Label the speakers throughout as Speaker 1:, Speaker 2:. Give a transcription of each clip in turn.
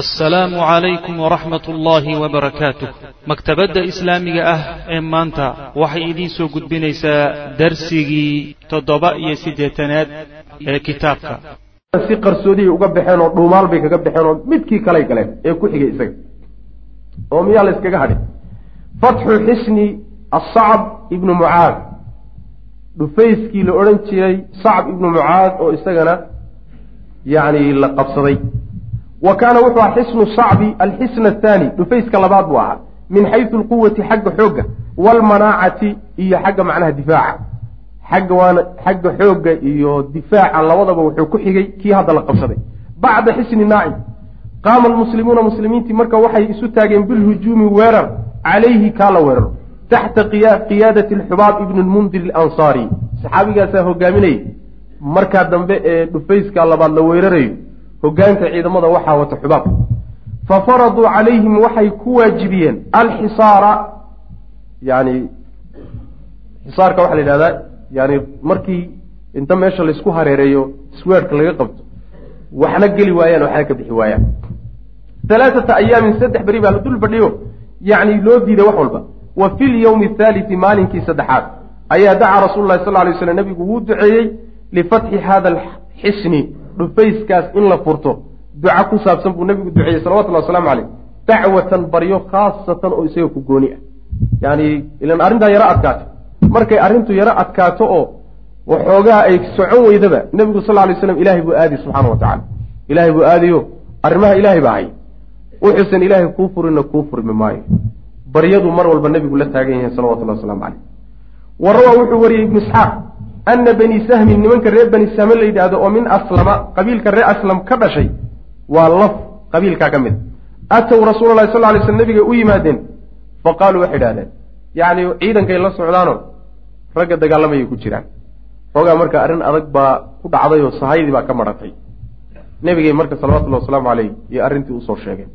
Speaker 1: assalaamu calaykum waraxmat ullaahi wabarakaatuh maktabadda islaamiga ah ee maanta waxay idiin soo gudbinaysaa darsigii toddoba iyo siddeetanaad ee kitaabka.
Speaker 2: Si qarsoodiyay uga baxeen oo dhuumaal bay kaga baxeen oo midkii kalay galeen ee ku xigay isaga. Oo miyaa la yskaga hadhay fatxu xisni asacb ibnu mucaad. Dhufayskii la odhan jiray sacb ibnu mucaad oo isagana yacni la qabsaday wa kaana wuxuu ahaa xisnu sacbi alxisna athaani dhufayska labaad buu ahaa min xaysu alquwati xagga xoogga waalmanaacati iyo xagga macnaha difaaca. Xagga waana xagga xoogga iyo difaaca labadaba wuxuu ku xigay kii hadda la qabsaday. Bacda xisni naacim qaama almuslimuuna muslimiintii marka waxay isu taageen bilhujuumi weerar calayhi kaa la weeraro taxta qiyaadati alxubaab ibni lmundir alansaari. Saxaabigaasaa hogaaminayay. Markaa dambe ee dhufayska labaad la weerarayo hogaanka ciidamada waxaa wata xubaab. Fa faraduu calayhim waxay ku waajibiyeen alxisaara yani xisaarka waxaa la yidhahdaa yani markii inta meesha laysku hareereeyo sweerka laga qabto waxna geli waayaan waxna ka bixi waayaan. Alaaata ayaamin saddex beri baa la dul fadhiyo yani loo diiday wax walba. Wa fi lyawmi athaaliti maalinkii saddexaad ayaa dacaa rasuulu lahi sal lay slam nabigu wuu duceeyey lifatxi hada alxisni dhufayskaas in la furto duca ku saabsan buu nabigu duceeyey salawatullhi wasalaamu caleyh dacwatan baryo khaasatan oo isaga ku gooni ah. Yani ilan arrintaa yaro adkaatay. Markay arrintu yaro adkaato oo waxoogaa ay socon weydaba nebigu sal lay slam ilahay buu aadi subxaana wa tacala ilahay buu aadiyo arrimaha ilaahay baa hay wuxuusan ilaahay kuu furinna kuu furmi maayo. Baryadu mar walba nebigu la taagan yahay salawatullahi waslamu caleyh wa wuxuu wariyey ibnu isxaaq ana bani sahmin nimanka reer bani sahme la yidhaahdo oo min aslama qabiilka reer aslam ka dhashay waa laf qabiilkaa ka mid atow rasuula lahi sal lay sl nabiga u yimaadeen fa qaaluu waxay idhahdeen yacni ciidankay la socdaanoo ragga dagaalamayay ku jiraan xoogaa marka arrin adag baa ku dhacday oo sahaydii baa ka maratay nebigay marka salawatullahi wasalaamu caleyh iyo arrintii u soo sheegeen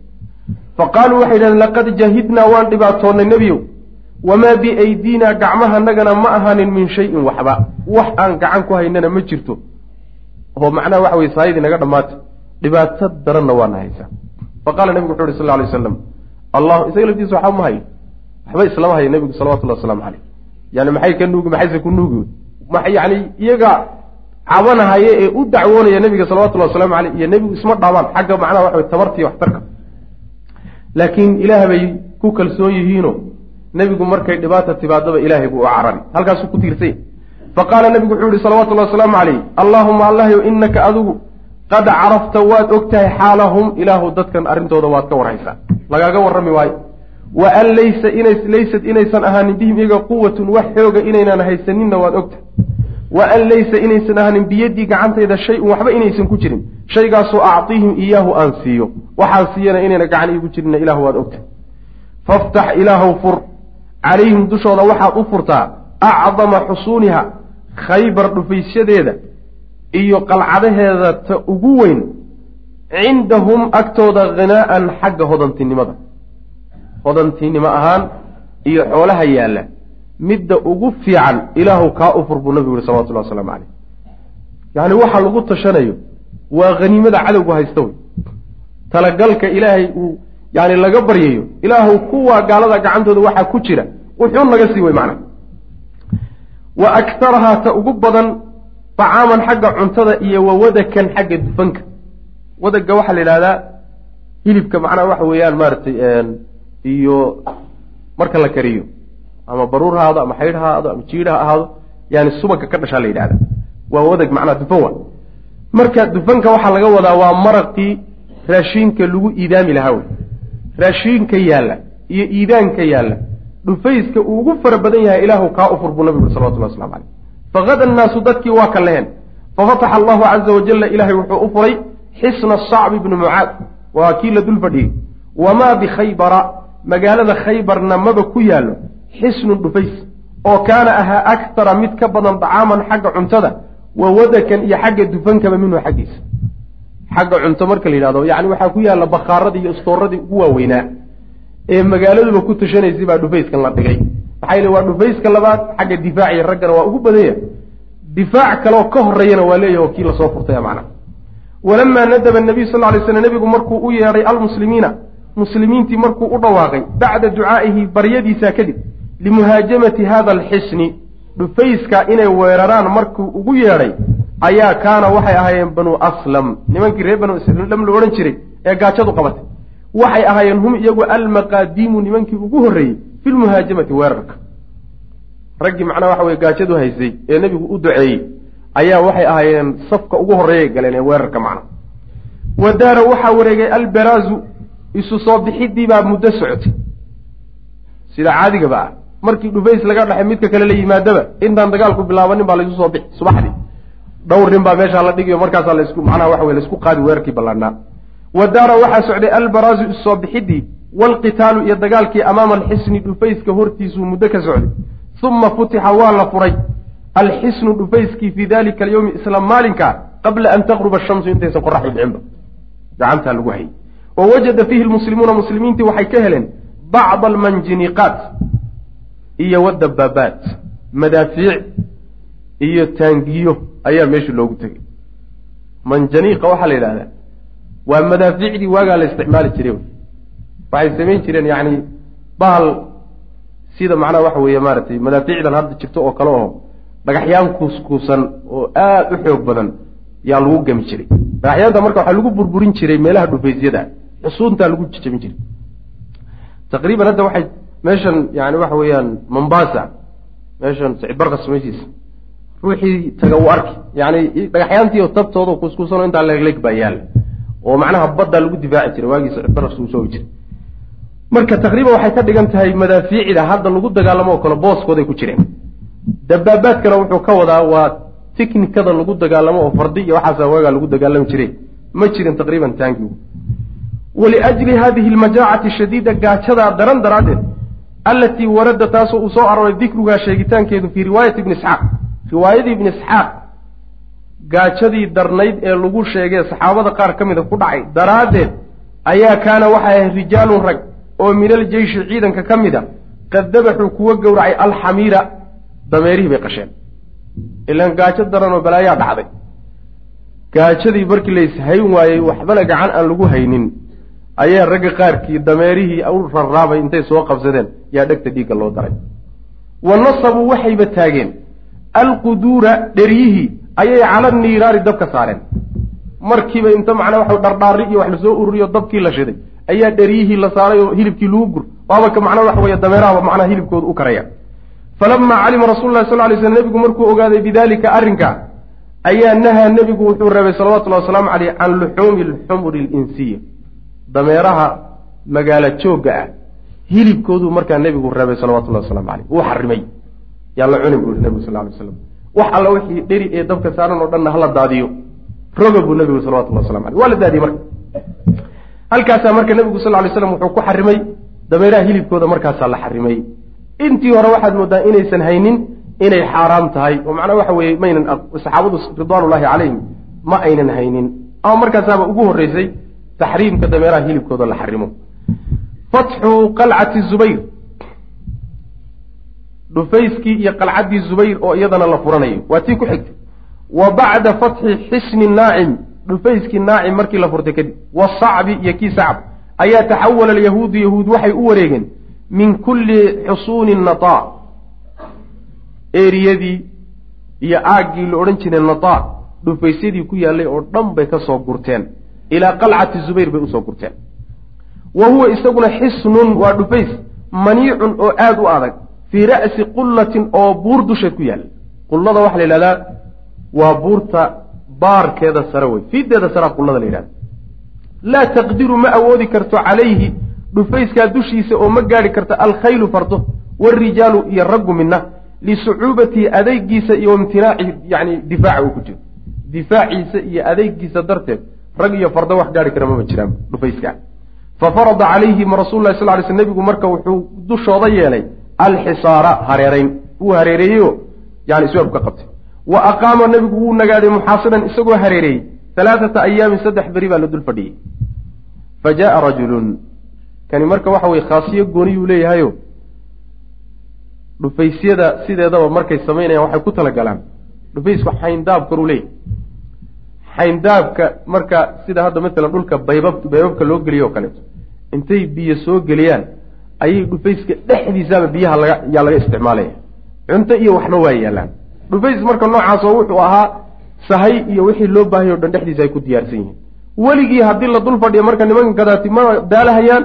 Speaker 2: fa qaaluu waxay yidhahdeen laqad jahidnaa waan dhibaatoonnay nebiyow wamaa biaydiina gacmahanagana ma ahaanin min shayin waxba wax aan gacan ku haynana ma jirto oo macnaha waxa weye saayadii naga dhammaatay dhibaato daranna waana haysaa fa qaala nebigu wuxu uhi sal lay aslam allah isaga laftiisa waxba ma hayo waxba islama hayo nebigu salawatullahi wasalaamu caleyh yani maxay ka nuugi maxayse ku nuugi yani iyaga cabanahaye ee u dacwoonaya nebiga salawatullahi wasalaamu caleyh iyo nebigu isma dhaabaan xagga macnaha waxa wey tabartiiyo waxtarka laakiin ilaah bay ku kalsoon yihiino nebigu markay dhibaata timaadaba ilaahay buu u carari. Halkaasuu ku tiirsay. Fa qaala nebigu wuxuu yihi salawatullahi wasalaamu calayh allaahuma allahyow innaka adigu qad carafta waad og tahay xaalahum. Ilaahu dadkan arrintooda waad ka warhaysaa. Lagaaga warrami waayo. Wa an laysa inays laysad inaysan ahaanin bihim iyaga quwatun wax xooga inaynan haysaninna waad og tahay wa an laysa inaysan ahaanin biyaddii gacantayda shay-un waxba inaysan ku jirin. Shaygaasoo actihim iyaahu aan siiyo. Waxaan siiyana inayna gacan iigu jirinna ilahu waad og tahay faftax ilaahow fur calayhim dushooda waxaad u furtaa acdama xusuuniha khaybar dhufaysyadeeda iyo qalcadaheeda ta ugu weyn cindahum agtooda khinaa'an xagga hodantinimada. Hodantinimo ahaan iyo xoolaha yaalla midda ugu fiican ilaahu kaa u fur buu nabigu yihi salawatullahi wasalaamu caleyh yacni waxa lagu tashanayo waa haniimada cadowgu haysta wey. Talagalka ilaahay uu yani laga baryayo ilaahu kuwa gaalada gacantooda waxaa ku jira wuxuu naga sii wey macna. Wa aktarahaa ta ugu badan dacaaman xagga cuntada iyo wa wadakan xagga dufanka. Wadaga waxaa la yidhahdaa hilibka macnaha waxa weeyaan maaragtay iyo marka la kariyo ama baruur ha ahaado ama xaydh ha ahaado ama jiidh ha ahaado yani subagka ka dhashaa la yidhahda waa wadag macnaha dufan wa marka dufanka waxaa laga wadaa waa maraqii raashiinka lagu iidaami lahaa wey raashiinka yaalla iyo iidaanka yaalla dhufayska uu ugu fara badan yahay ilaahu kaa u fur buu nabigu salawatullah waslamu caleyh faqada annaasu dadkii waa ka leheen fafataxa allahu caza wajalla ilaahay wuxuu u furay xisna sacb ibni mucaad. Waa kii la dul fadhiyey. Wamaa bikhaybara magaalada khaybarna maba ku yaallo xisnun dhufays oo kaana ahaa aktara mid ka badan dacaaman xagga cuntada wa wadakan iyo xagga dufankaba minhu xaggiisa xagga cunto marka la yidhahdo yacni waxaa ku yaalla bakhaaradii iyo istooradii ugu waaweynaa ee magaaladuba ku tashanaysay baa dhufayskan la dhigay. Maxaa yili waa dhufayska labaad xagga difaaciyo raggana waa ugu badanya difaac kaleoo ka horeeyana waa leeyaho kii la soo furtaya macnaha walamaa nadaba nabiyu sal lay slam nebigu markuu u yeedhay almuslimiina muslimiintii markuu u dhawaaqay bacda ducaa'ihi baryadiisa kadib limuhaajamati hada alxisni dhufayska inay weeraraan markuu ugu yeedhay ayaa kaana waxay ahaayeen banuu aslam. Nimankii reer banuu aslam la odhan jiray ee gaajadu qabatay. Waxay ahaayeen hum iyagu almaqaadiimu nimankii ugu horreeyey fi lmuhaajamati weerarka. Raggii macnaha waxa weye gaajadu haysay ee nebigu u duceeyey ayaa waxay ahaayeen safka ugu horreeyay galeen ee weerarka macna wa daara waxaa wareegay albaraazu isu soo bixidii baa muddo socotay. Sida caadigaba ah markii dhufays laga dhaxay midka kale la yimaadaba intaan dagaalku bilaabanin baa laysu soo bixi subaxdii dhowr nin baa meeshaa la dhigayo markaasaa lasku macnaha waxa wey la isku qaadi weerarkii ballaanaa wa daara waxaa socday albaraazu isu soo bixidii waalqitaalu iyo dagaalkii amaama alxisni dhufayska hortiisuu muddo ka socday. Uma futixa waa la furay. Alxisnu dhufayskii fii dalika alyowmi isla maalinka qabla an taqruba ashamsu intaysan qoraxdu dhicinba gacantaa lagu hayay. Wa wajada fiihi lmuslimuuna muslimiintii waxay ka heleen bacda almanjiniqaat iyo wadabaabaat madaafiic iyo taangiyo ayaa meesha loogu tegay. Manjaniiqa waxaa la yidhahdaa waa madaafiicdii waagaa la isticmaali jiray waxay samayn jireen yacni bahal sida macnaha waxa weeye maaragtay madaafiicdan hadda jirto oo kale oo dhagaxyaan kuuskuusan oo aada u xoog badan yaa lagu gami jiray. Dhagaxyaanta marka waxaa lagu burburin jiray meelaha dhufaysyada xusuuntaa lagu jijabin jiray. Taqriiban hadda waxay meeshan yani waxa weeyaan mombasa meeshan sicbarkas meeshiisa ruuxii taga uu arki. Yani dhagaxyaantii oo tabtooda kuuskuusanoo intaa legleg baa yaalla oo macnaha baddaa lagu difaaci jiray waagii sicbarkas uu soogi jiray. Marka taqriiban waxay ka dhigan tahay madaafiicda hadda lagu dagaalamo oo kale booskooday ku jireen. Dabaabaadkana wuxuu ka wadaa waa tiknikada lagu dagaalamo oo fardi iyo waxaasa waagaa lagu dagaalami jiray. Ma jirin taqriiban taangigu waliajli hadihi almajaacati shadiida gaajadaa daran daraaddeed allatii warada taasoo uu soo arooray dikrugaa sheegitaankeedu fii riwaayati ibni isxaaq riwaayadii ibni isxaaq gaajadii darnayd ee lagu sheegay saxaabada qaar ka mida ku dhacay daraaddeed ayaa kaana waxay ahayd rijaalun rag oo min aljeyshi ciidanka ka mid a qad dabaxuu kuwa gowracay alxamiira dameerihii bay qasheen. Ilaan gaajo daran oo balaayaa dhacday. Gaajadii markii la ishayn waayey waxbana gacan aan lagu haynin ayaa ragga qaarkii dameerihii u rarraabay intay soo qabsadeen yaa dhegta dhiigga loo daray. Wa nasabuu waxayba taageen alquduura dheryihii ayay cala niiraari dabka saareen. Markiiba inta macnaa waxa dhardhaari iyo wax la soo ururiyo dabkii la shiday ayaa dheryihii la saaray oo hilibkii lagu gur. Waaba ka macnaa waxa weeye dameeraha macnaha hilibkooda u karaya. Falamaa calima rasulu lahi sal lay slam nebigu markuu ogaaday bidalika arrinka ayaa nahaa nebigu wuxuu reebay salawatullahi wasalaamu caleyh can luxuumi lxumuri linsiya. Dameeraha magaalo joogga ah hilibkooduu markaa nebigu reebay salawatullahi waslamu caleyh wuu xarimay yaa la cuni buu nebigu sal lay slam wax alla wixii dheri ee dabka saaran oo dhanna hala daadiyo. Roga buu nebigu salawatullahi waslamu aleyh waa la daadiyey marka. Halkaasaa marka nebigu sal lay slam wuxuu ku xarimay dameeraha hilibkooda markaasaa la xarimay. Intii hore waxaad moodaa inaysan haynin inay xaaraam tahay. Oo macnaa waxa weeye maynan saxaabadu ridwaanullahi calayhim ma aynan haynin. Ama markaasaaba ugu horreysay taxriimka dameeraha hilibkooda la xarimo. Fatxu qalcati zubayr dhufayskii iyo qalcaddii zubayr oo iyadana la furanayo. Waa tii ku xigtay. Wa bacda fatxi xisni naacim dhufayskii naacim markii la furtay kadib. Wasacbi iyo kii sacb ayaa taxawala alyahuudu yahuud waxay u wareegeen. Min kulli xusuuni nataa eriyadii iyo aaggii la odhan jiray nataa dhufaysyadii ku yaallay oo dhan bay ka soo gurteen. Ilaa qalcati zubayr bay u soo gurteen. Wa huwa isaguna xisnun waa dhufays maniicun oo aada u adag fii ra'si qullatin oo buur dusheed ku yaalla qullada waxaa la yidhahdaa waa buurta baarkeeda sare wey fiideeda saraa qullada la yidhahda laa taqdiru ma awoodi karto calayhi dhufayskaa dushiisa oo ma gaadhi karta alkhaylu fardo waarijaalu iyo raggu midna lisucuubatihi adeygiisa iyo imtinaaci yani difaaca uu ku jiro. Difaaciisa iyo adeygiisa darteed rag iyo fardo wax gaari kara mama jiraan dhufayska. Fa farada calayhim rasuulu lahi sal ly sl nebigu marka wuxuu dushooda yeelay alxisaara hareerayn wuu hareereeyeyo yani iswaab ka qabtay wa aqaama nebigu wuu nagaaday muxaasiran isagoo hareereeyey alaaata ayaamin saddex beri baa la dul fadhiyey fa jaaa rajulun kani marka waxa weye khaasiyo gooniyuu leeyahayo dhufaysyada sideedaba markay samaynayaan waxay ku talagalaan dhufaysku xayndaab koruu leeyahy xayndaabka marka sida hadda matalan dhulka baybab baybabka loo geliyo o kaleeto intay biyo soo geliyaan ayay dhufayska dhexdiisaaba biyaha laga yaa laga isticmaalaya. Cunto iyo waxba waa yaalaan. Dhufays marka noocaas oo wuxuu ahaa sahay iyo wixii loo baahaya o dhan dhexdiisa ay ku diyaarsan yihiin. Weligii haddii la dul fadhiya marka nimanka gadaati ma daalahayaan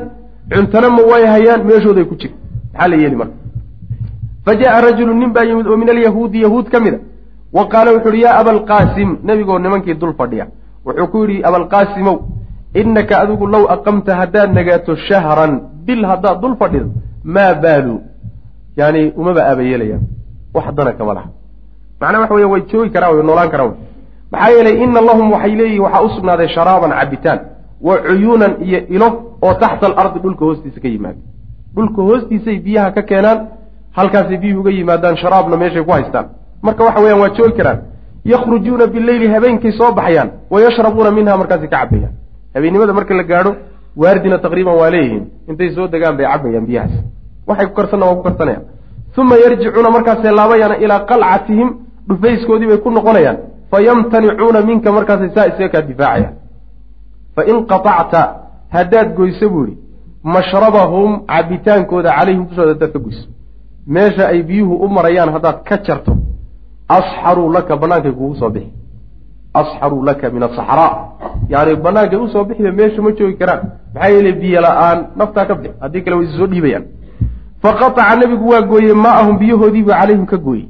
Speaker 2: cuntana ma waayahayaan meeshooday ku jira maxaa la yeeli marka? Fa jaa rajulu nin baa yimid oo min alyahuudi yahuud ka mid a. Wa qaala wuxu uhi yaa abalqaasim nebigoo nimankii dul fadhiya. Wuxuu ku yidhi abalqaasimow innaka adigu low aqamta haddaad nagaato shahran bil haddaad dul fadhido maa baalu? Yani umaba aabayeelayaan wax dana kama laha. Macnaa waxa weya way joogi karaan way noolaan karaan. Maxaa yeelay ina lahum waxay leeyihiin waxaa u sugnaaday sharaaban cabitaan wa cuyuunan iyo ilo oo taxta alardi dhulka hoostiisa ka yimaada. Dhulka hoostiisay biyaha ka keenaan halkaasay biyuhu uga yimaadaan sharaabna meeshay ku haystaan. Marka waxa weyaan waa joogi karaan. Yakhrujuuna bileyli habeenkay soo baxayaan wa yashrabuuna minha markaasay ka cabayaan habeennimada marka la gaadho waardina taqriiban waa leeyihiin. Intay soo degaan bay cabayaan biyahaas. Waxay ku karsanna waa ku karsanayaan. Uma yarjicuuna markaasay laabayaan ilaa qalcatihim dhufayskoodii bay ku noqonayaan. Fayamtanicuuna minka markaasay saa isaga kaa difaacayaan. Fain qaطacta haddaad goyso buu ihi mashrabahum cabitaankooda calayhim dushooda haddaad ka goyso. Meesha ay biyuhu u marayaan haddaad ka jarto asxaruu laka bannaankay kugu soo bixi. Asxaruu laka min asaxraa yani bannaankay u soo bixiba meesha ma joogi karaan. Maxaa yeele biyo la'aan naftaa ka bix haddii kale way soo dhiibayaan. Faqataca nebigu waa gooyey maa'ahum biyahoodiibuu calayhim ka gooyey.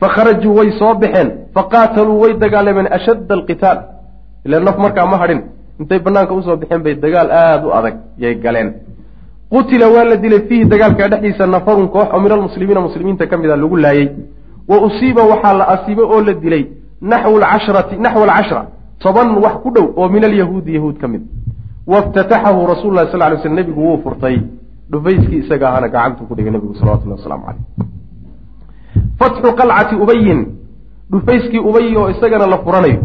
Speaker 2: Fakharajuu way soo baxeen. Faqaataluu way dagaalameen ashadda alqitaal. Ila naf markaa ma hadhin. Intay banaanka u soo baxeen bay dagaal aada u adag yay galeen. Qutila waa la dilay fiihi dagaalka dhexdiisa nafarun koox oo min almuslimiina muslimiinta ka mid a lagu laayey wa usiiba waxaa la asiibay oo la dilay naxw lcashrati naxw alcashra toban wax ku dhow oo min alyahuudi yahuud ka mid. Waftataxahu rasuulu lahi sal ly sl nebigu wuu furtay. Dhufayskii isaga ahana gacantuu ku dhigay nebigu salawatullahi waslamu caleyh fatxu qalcati ubayin dhufayskii ubay oo isagana la furanayo.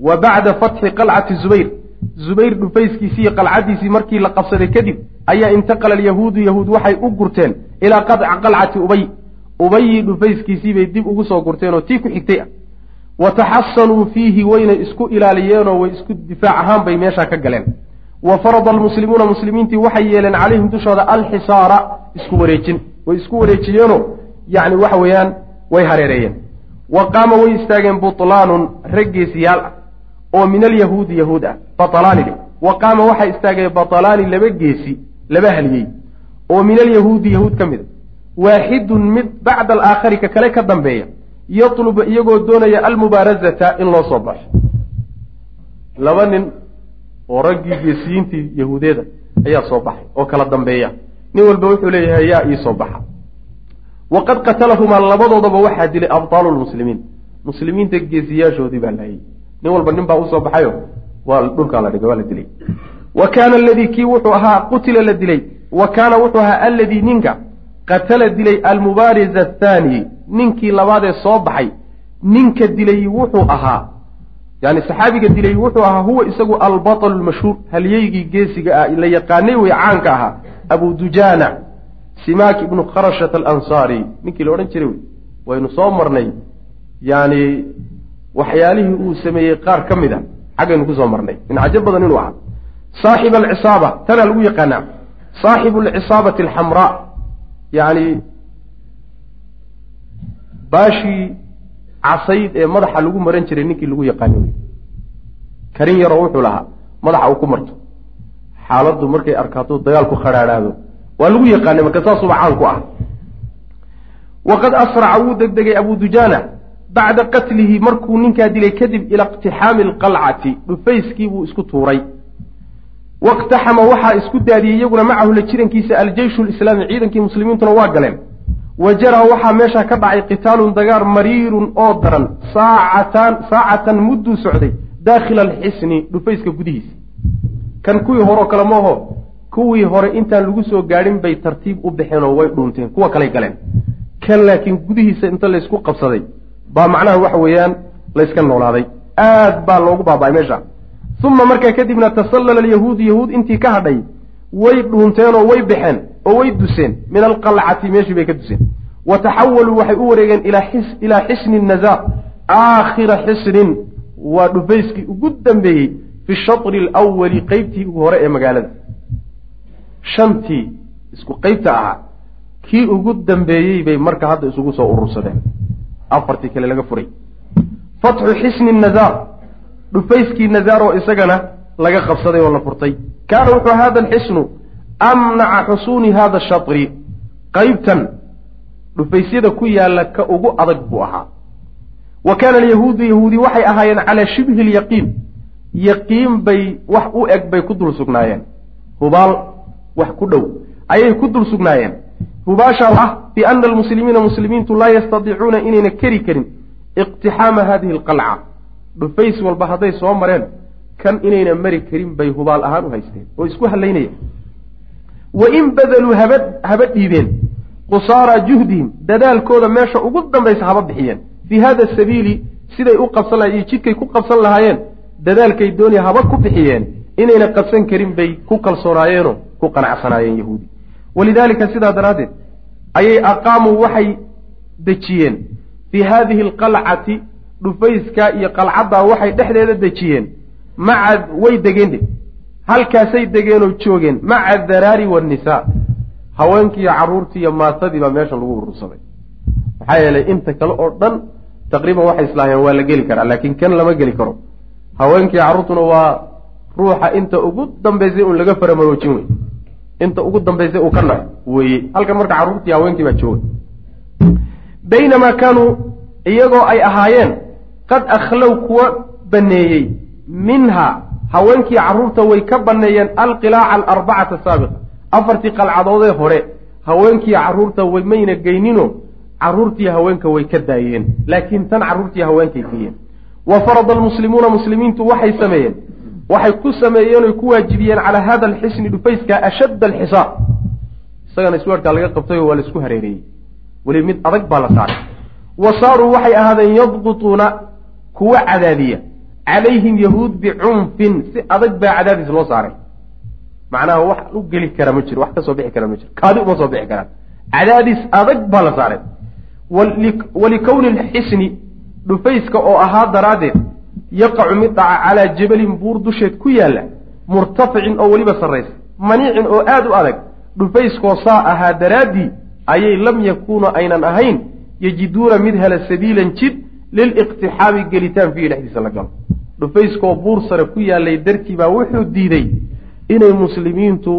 Speaker 2: Wa bacda fatxi qalcati zubayr zubayr dhufayskiisii qalcadiisii markii la qabsaday kadib ayaa intaqala alyahuudu yahuud waxay u gurteen ilaa qalcati ubay ubayi dhufayskiisii bay dib ugu soo gurteen oo tii ku xigtay ah wa taxasanuu fiihi wayna isku ilaaliyeenoo way isku difaac ahaan bay meeshaa ka galeen wa farada almuslimuuna muslimiintii waxay yeeleen calayhim dushooda alxisaara isku wareejin way isku wareejiyeenoo yacni waxa weeyaan way hareereeyeen wa qaama way istaageen butlaanun raggeesiyaal ah oo min alyahuudi yahuud ah batalaani wa qaama waxaa istaagay batalaani laba geesi laba haliyey oo min alyahuudi yahuud ka mid a waaxidun mid bacda alaakhari ka kale ka dambeeya yatlubu iyagoo doonaya almubaarazata in loo soo baxo. Laba nin oo raggii geesiyiintii yahuudeeda ayaa soo baxay oo kala dambeeya. Nin walba wuxuu leeyahay yaa ii soo baxa. Waqad qatalahumaa labadoodaba waxaa dilay abtaalu lmuslimiin muslimiinta geesiyaashoodii baa laayay. Nin walba nin baa u soo baxayo waa dhulkaa la dhigay waa la dilay. Wa kaana aladii kii wuxuu ahaa qutila la dilay. Wa kaana wuxuu ahaa alladii ninka qatala dilay almubaariz athaani ninkii labaadee soo baxay ninka dilay wuxuu ahaa yani saxaabiga dilay wuxuu ahaa huwa isagu albaطlu lmashhuur halyeygii geesiga ah la yaqaanay wey caanka ahaa abu dujaana simaak ibnu kharashat alansaari. Ninkii la odhan jiray wey waynu soo marnay yani waxyaalihii uu sameeyey qaar ka mid a xaggaynu ku soo marnay. Min cajo badan inuu ahaa. Saaxib alcisaaba tanaa lagu yaqaanaa saaxibu alcisaabati alxamraa yani baashii casayd ee madaxa lagu maran jiray ninkii lagu yaqaani wey karin yaroo wuxuu lahaa madaxa uu ku marto. Xaaladdu markay arkaato dagaalku khadhaadhaado waa lagu yaqaanay marka saasuba caan ku ah. Waqad asraca wuu degdegay abu dujaana bacda qatlihi markuu ninkaa dilay kadib ila iqtixaami alqalcati dhufayskii buu isku tuuray. Waqtaxama waxaa isku daadiyey iyaguna macahu la jirankiisa aljeyshu lislaami ciidankii muslimiintuna waa galeen wa jaraa waxaa meeshaa ka dhacay qitaalun dagaar mariirun oo daran saacatan saacatan mudduu socday daakhila alxisni dhufayska gudihiisa kan kuwii horeo kale maaho kuwii hore intaan lagu soo gaadhin bay tartiib u baxeen oo way dhuunteen kuwa kaley galeen. Kan laakiin gudihiisa inta laysku qabsaday baa macnaha waxa weeyaan layska noolaaday. Aad baa loogu baaba-ay meesha. Uma markaa kadibna tasallala alyahuudu yahuud intii ka hadhay way dhuunteenoo way baxeen oo way duseen. Min alqalcati meeshii bay ka duseen. Wa taxawaluu waxay u wareegeen ilaa xisni nazaar. Aakhira xisnin waa dhufayskii ugu dambeeyey fi shatri alawali qeybtii ugu hore ee magaalada. Shantii isku qeybta ahaa kii ugu dambeeyey bay marka hadda isugu soo urursadeen. Afartii kale laga furay. Fatxu xisni nazaar. Dhufayskii nazaar oo isagana laga qabsaday oo la furtay. Kaana wuxuu hada alxisnu amnaca xusuuni hada shatri qeybtan dhufaysyada ku yaalla ka ugu adag buu ahaa. Wa kaana alyahuudu yahuudi waxay ahaayeen calaa shibhi lyaqiin yaqiin bay wax u eg bay ku dul sugnaayeen. Hubaal wax ku dhow ayay ku dul sugnaayeen. Hubaashaa ah biana almuslimiina muslimiintu laa yastadiicuuna inayna keri karin iqtixaama hadihi alqalca. Dhufays walba hadday soo mareen kan inayna mari karin bay hubaal ahaan u haysteen oo isku hallaynaya wa in badaluu haba haba dhiibeen. Qusaara juhdihim dadaalkooda meesha ugu dambaysa haba bixiyeen. Fii hada sabiili siday u qabsan lahayen iyo jidkay ku qabsan lahaayeen dadaalkay doonaya haba ku bixiyeen. Inayna qabsan karin bay ku kalsoonaayeenoo ku qanacsanaayeen yahuudi. Walidaalika sidaa daraaddeed ayay aqaamuu waxay dejiyeen. Fii haadihi alqalcati dhufayskaa iyo qalcaddaa waxay dhexdeeda dejiyeen. Maca way degeen halkaasay degeenoo joogeen maca daraari waannisaa haweenkiiyo carruurtii iyo maatadii baa meeshan lagu urursaday. Maxaa yeelay inta kale oo dhan taqriiban waxay islaahayeen waa la geli karaa laakiin kan lama geli karo. Haweenkiiyo carruurtuna waa ruuxa inta ugu dambaysay un laga faramaroojin wey inta ugu dambaysay uu ka naco weeye. Halkan marka carruurtii haweenkii baa jooga baynamaa kaanuu iyagoo ay ahaayeen qad akhlow kuwa baneeyey minha haweenkii carruurta way ka banneeyeen alqilaaca alarbacata saabiqa. Afartii qalcadoodee hore haweenkii carruurta way mayna geynino carruurtii haweenka way ka daayeen. Laakiin tan carruurtii haweenkay geeyeen. Wa farada almuslimuuna muslimiintu waxay sameeyeen. Waxay ku sameeyeen oy ku waajibiyeen calaa hada alxisni dhufayska ashadda alxisaab. Isagana isweerkaa laga qabtayoo waa la isku hareereeyey. Weli mid adag baa la saaray. Wa saaruu waxay ahaadeen yadbutuuna kuwa cadaadiya calayhim yahuud bicunfin si adag baa cadaadis loo saaray macnaha wax u geli kara ma jiro wax ka soo bixi kara ma jiro kaadi uma soo bixi karaan cadaadis adag baa la saaray walikowni lxisni dhufayska oo ahaa daraaddeed yaqacu mid dhaca calaa jabalin buur dusheed ku yaalla murtaficin oo weliba sarraysa maniicin oo aada u adag dhufayskoo saa ahaa daraaddii ayay lam yakuunu aynan ahayn yajiduuna mid hela sabiilan jid liliqtixaami gelitaan fiihi dhexdiisa la galo dhufayskoo buur sare ku yaallay dartii baa wuxuu diiday inay muslimiintu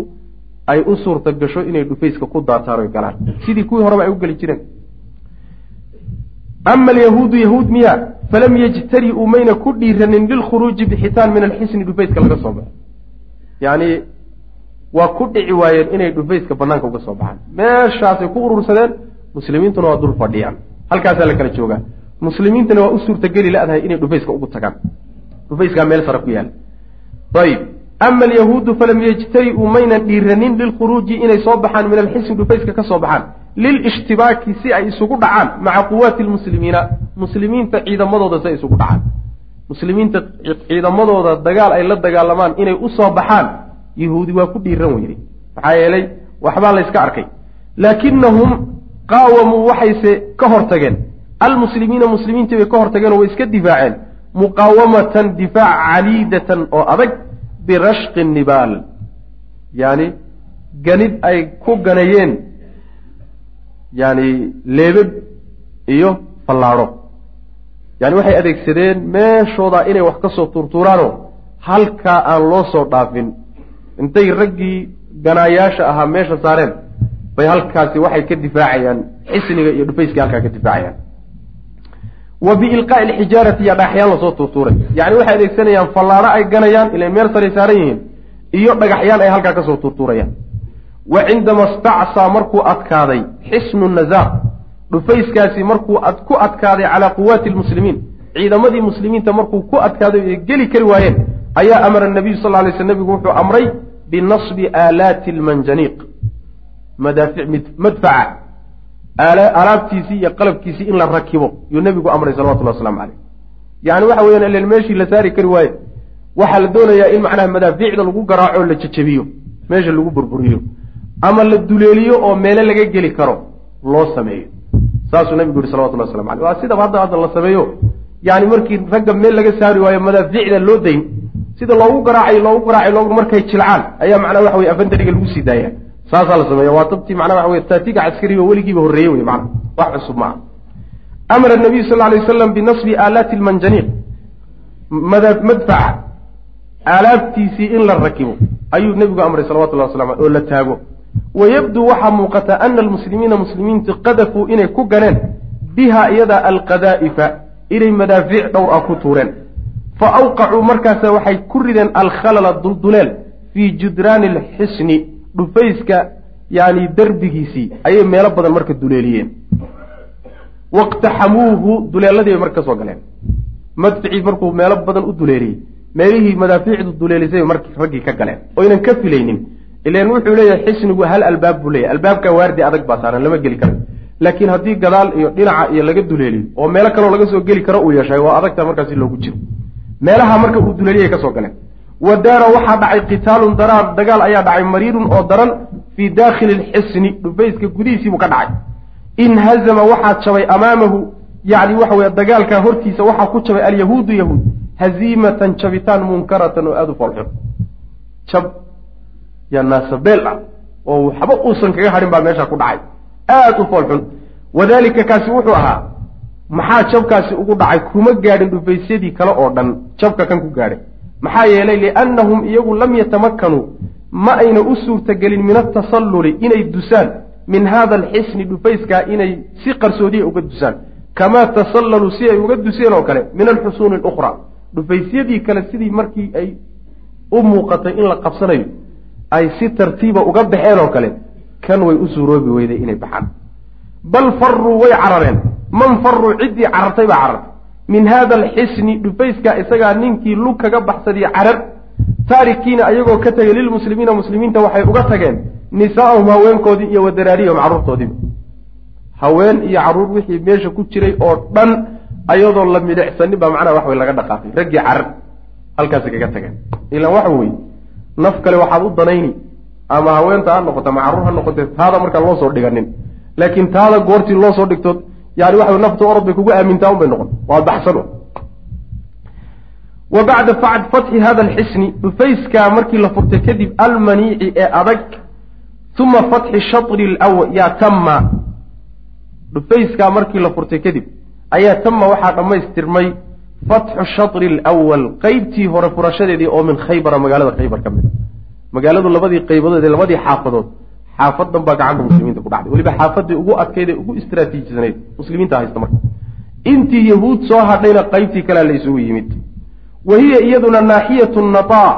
Speaker 2: ay u suurta gasho inay dhufayska ku daataan oy galaan. Sidii kuwii horeba ay u geli jireen. Ama alyahuudu yahuud miya falam yajtari-uu mayna ku dhiiranin lilkhuruuji bixitaan min alxisni dhufayska laga soo baxo yacni waa ku dhici waayeen inay dhufayska banaanka uga soo baxaan. Meeshaasay ku urursadeen muslimiintuna waa dul fadhiyaan. Halkaasaa la kala joogaa. Muslimiintana waa u suurtageli la-dahay inay dhufayska ugu tagaan dhufayskaa meel sare ku yaalla ayib ama alyahuudu falam yajtari-uu maynan dhiiranin lilkhuruuji inay soo baxaan min alxisni dhufayska ka soo baxaan. Lilishtibaaki si ay isugu dhacaan maca quwaati lmuslimiina muslimiinta ciidamadooda si ay isugu dhacaan. Muslimiinta ciidamadooda dagaal ay la dagaalamaan inay u soo baxaan yahuudi waa ku dhiiran weyday. Maxaa yeelay waxbaa layska arkay. Laakinahum qaawamuu waxayse ka hortageen. Almuslimiina muslimiintii bay ka hortageen oo way iska difaaceen muqaawamatan difaac caliidatan oo adag birashqi nibaal. Yani ganid ay ku ganayeen. Yani leebab iyo fallaadho. Yani waxay adeegsadeen meeshooda inay wax ka soo tuurtuuraanoo halkaa aan loo soo dhaafin. Intay raggii ganaayaasha ahaa meesha saareen bay halkaasi waxay ka difaacayaan xisniga iyo dhufayskii halkaa ka difaacayaan wa biilqaa'i alxijaarati iyo dhagaxyaan la soo tuurtuuray. Yacni waxay adeegsanayaan fallaadho ay ganayaan ilay meel saray saaran yihiin iyo dhagaxyaan ay halkaa ka soo tuurtuurayaan. Wa cindama stacsaa markuu adkaaday xisnu nazaar. Dhufayskaasi markuu ku adkaaday calaa quwaati lmuslimiin ciidamadii muslimiinta markuu ku adkaaday ay geli kari waayeen ayaa amara nabiyu sal lay sl nebigu wuxuu amray binasbi aalaati lmanjaniiq madaafic madfaca alaabtiisii iyo qalabkiisii in la rakibo. Yuu nebigu amray salawatullah waslamu caleyh yani waxa weeyaan ilan meeshii la saari kari waaye waxaa la doonayaa in macnaha madaafiicda lagu garaaco la jejebiyo meesha lagu burburiyo ama la duleeliyo oo meele laga geli karo loo sameeyo. Saasuu nabigu yihi salawatullah waslamu aleyh waa sidaba hadda hadda la sameeyo. Yani markii ragga meel laga saari waayo madaaficda loo dayn sida loogu garaacayo loogu garaacayo loogu markay jilcaan ayaa macnaa waxa weye afantariga lagu sii daaya saasaa la sameeya waa dabtii macnaa waxa weye taatiga caskariba weligiiba horreeye wey macna wax cusub maaha. Amara nabiyu sal alay waslam binasbi aalaati lmanjaniiq madfaca. Aalaabtiisii in la rakibo ayuu nebigu amray salawatullahi waslam oo la taago. Wayabduu waxaa muuqata ana almuslimiina muslimiintu qadafuu inay ku ganeen biha iyada alqadaa'ifa inay madaafiic dhowr ah ku tuureen. Fa awqacuu markaasa waxay ku rideen alkhalala dulduleel fii judraani alxisni dhufayska yani derbigiisii ayay meelo badan marka duleeliyeen. Waqtaxamuuhu duleeladiibay marka ka soo galeen. Madficii markuu meelo badan u duleeliyey. Meelihii madaafiicdu duleelisay mark raggii ka galeen. Oynan ka filaynin. Ilan wuxuu leeyahay xisnigu hal albaab buu leeyahy albaabka waardi adag baa saaran lama geli karayo laakiin haddii gadaal iyo dhinaca iyo laga duleeliyo oo meelo kaloo laga soo geli karo uu yeeshay waa adagta markaasi loogu jiro. Meelaha marka uu duleeliyay ka soo galeen wa daara waxaa dhacay qitaalun daraar. Dagaal ayaa dhacay mariirun oo daran fii daakhili lxisni dhufayska gudihiisiibuu ka dhacay. Inhazama waxaa jabay amaamahu yacni waxa weye dagaalkaa hortiisa waxaa ku jabay alyahuudu yahuud haziimatan jabitaan munkaratan oo aada u foolxun. Jab yaa naasabeel ah oo waxba uusan kaga hadhin baa meesha ku dhacay. Aada u foolxun. Wadaalika kaasi wuxuu ahaa maxaa jabkaasi ugu dhacay kuma gaadhin dhufaysyadii kale oo dhan. Jabka kan ku gaadhay maxaa yeelay liannahum iyagu lam yatamakkanuu ma ayna u suurtagelin min atasalluli inay dusaan min hada alxisni dhufayskaa inay si qarsoodiya uga dusaan. Kamaa tasallaluu si ay uga duseen oo kale min alxusuuni alukhraa. Dhufaysyadii kale sidii markii ay u muuqatay in la qabsanayo ay si tartiiba uga baxeen oo kale kan way u suuroobi weyday inay baxaan. Bal faruu way carareen. Man faruu ciddii carartay baa carartay min hada alxisni dhufayska isagaa ninkii lug kaga baxsadiy carar. Taarikiina ayagoo ka tegay lilmuslimiina muslimiinta waxay uga tageen nisaa'ahum haweenkoodii iyo wadaraariyahum carruurtoodiiba haween iyo carruur wixii meesha ku jiray oo dhan ayadoo la midhicsanin baa macnaha wax way laga dhaqaaqay. Raggii carar halkaasi kaga tageen. Ilaan waxa weye naf kale waxaad u danayni ama haweenta ha noqoto ama carruur ha noqote taada markaan loo soo dhiganin. Laakiin taada goortii loo soo dhigto yani waxa nafta orod bay kugu aamintaa un bay noqon. Waa baxsan wa bacda fatxi hada alxisni dhufayskaa markii la furtay kadib almaniici ee adag uma fatxi shatri lw yaa tamma. Dhufayskaa markii la furtay kadib ayaa tama waxaa dhammaystirmay fatxu shatri lwal qeybtii hore furashadeedii oo min khaybara magaalada khaybar ka mid magaaladu labadii qaybadood ee labadii xaafadood xaafadan baa gacanta muslimiinta ku dhacday. Weliba xaafadii ugu adkayd ee ugu istraatiijisanayd muslimiinta haysta marka. Intii yahuud soo hadhayna qeybtii kalea la isugu yimid. Wa hiya iyaduna naaxiyatu nataa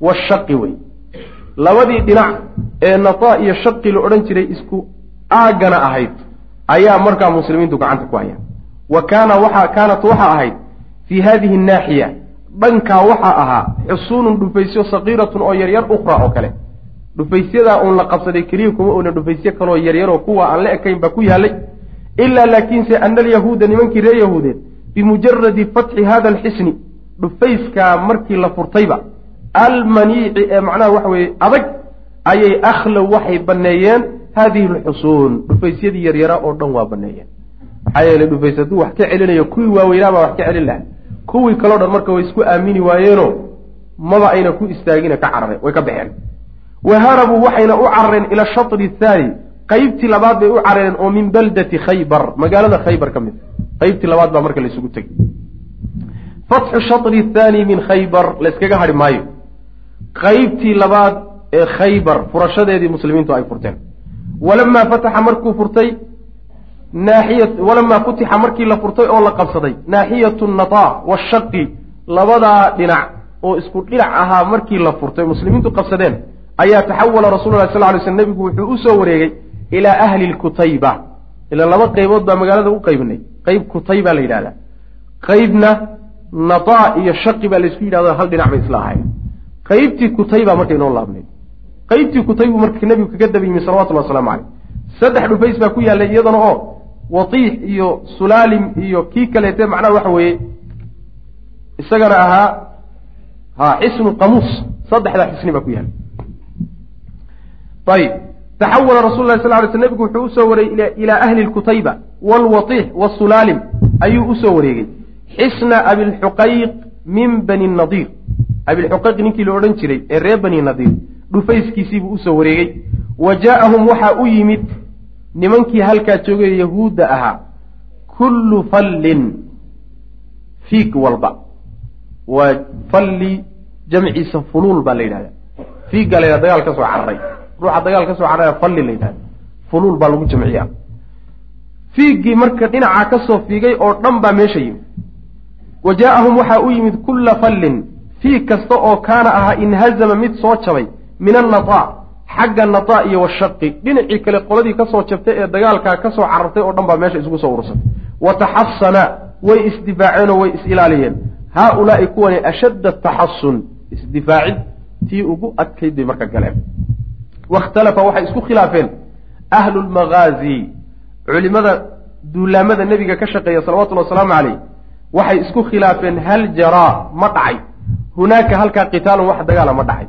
Speaker 2: washaqi wey labadii dhinac ee nataa iyo shaqi la odhan jiray isku aagana ahayd ayaa markaa muslimiintu gacanta ku hayaan. Wa kaana waxa kaanat waxaa ahayd fii hadihi naaxiya dhankaa waxaa ahaa xusuunun dhufaysyo sakiiratun oo yaryar ukhraa oo kale dhufaysyadaa uun la qabsaday keliya kuma oona dhufaysyo kaloo yaryaroo kuwa aan la ekayn baa ku yaallay ilaa laakiinse ana alyahuuda nimankii reer yahuudeed bimujaradi fatxi hada alxisni dhufayskaa markii la furtayba almaniici ee macnaha waxa weeye adag ayay akhlow waxay banneeyeen haadihi alxusuun dhufaysyadii yaryaraa oo dhan waa banneeyeen. Maxaa yeeley dhufays hadduu wax ka celinayo kuwii waaweynaabaa wax ka celin laha kuwii kaleo dhan marka way isku aamini waayeenoo maba ayna ku istaagina ka carareen way ka baxeen wa harabuu waxayna u carareen ila shatri athaani qeybtii labaad bay u carareen oo min baldati khaybar. Magaalada khaybar ka mid. Qeybtii labaad baa marka laysugu tegey. Fatxu shatri athaani min khaybar. Layskaga hadhi maayo. Qeybtii labaad ee khaybar furashadeedii muslimiintu ay furteen. Walamaa fataxa markuu furtay naaxiya walamaa futixa markii la furtay oo la qabsaday naaxiyatu nataa washaqi labadaa dhinac oo isku dhinac ahaa markii la furtay muslimiintu qabsadeen ayaa taxawala rasuulu lah sal ly sl nebigu wuxuu u soo wareegay ilaa ahli lkutayba ilaa laba qaybood baa magaalada u qaybinay qeyb kutayba la yidhahdaa qeybna nataa iyo shaqi baa laysku yidhahdo hal dhinac bay isla ahayen qeybtii kutayba marka inoo laabnay qeybtii kutaybu marka nebigu kaga daba yimi salawatullah waslamu caleyh saddex dhufays baa ku yaallay iyadana oo watiix iyo sulaalim iyo kii kaleete macnaha waxa weeye isagana ahaa ha xisnu qamuus. Saddexdaa xisni baa ku yaallay ayib taxawala rasul lah sal ly sl nebigu wuxuu u soo wareegay ilaa ahli lkutayba waalwatiix wasulaalim ayuu u soo wareegay xisna abilxuqayq min bani nadiir abilxuqayq ninkii la odhan jiray ee reer bani nadiir dhufayskiisiibuu u soo wareegay wa jaa'ahum waxaa u yimid nimankii halkaa joogay yahuudda ahaa kullu fallin fiig walba waa falli jamciisa fuluul baa la yidhahda fiiggaa la yidhahda dagaal ka soo cararay ruuxa dagaal ka soo cararaya falli la yidhahda fuluul baa lagu jamciya fiiggii marka dhinacaa ka soo fiigay oo dhan baa meesha yimid. Wa jaa'ahum waxaa u yimid kulla fallin. Fiig kasta oo kaana ahaa inhazama mid soo jabay min annataa xagga nataa iyo washaqi dhinacii kale qoladii ka soo jabtay ee dagaalkaa ka soo carartay oo dhan baa meesha isugu soo urursatay wa taxasana way isdifaaceenoo way is-ilaaliyeen. Haa-ulaai kuwani ashadda taxasun isdifaacid tii ugu adkayd bay marka galeen wakhtalafa waxay isku khilaafeen ahlu lmagaazi culimada duulaamada nebiga ka shaqeeya salawatullhi wasalaamu caleyh waxay isku khilaafeen hal jaraa ma dhacay hunaaka halkaa qitaalun wax dagaala ma dhacay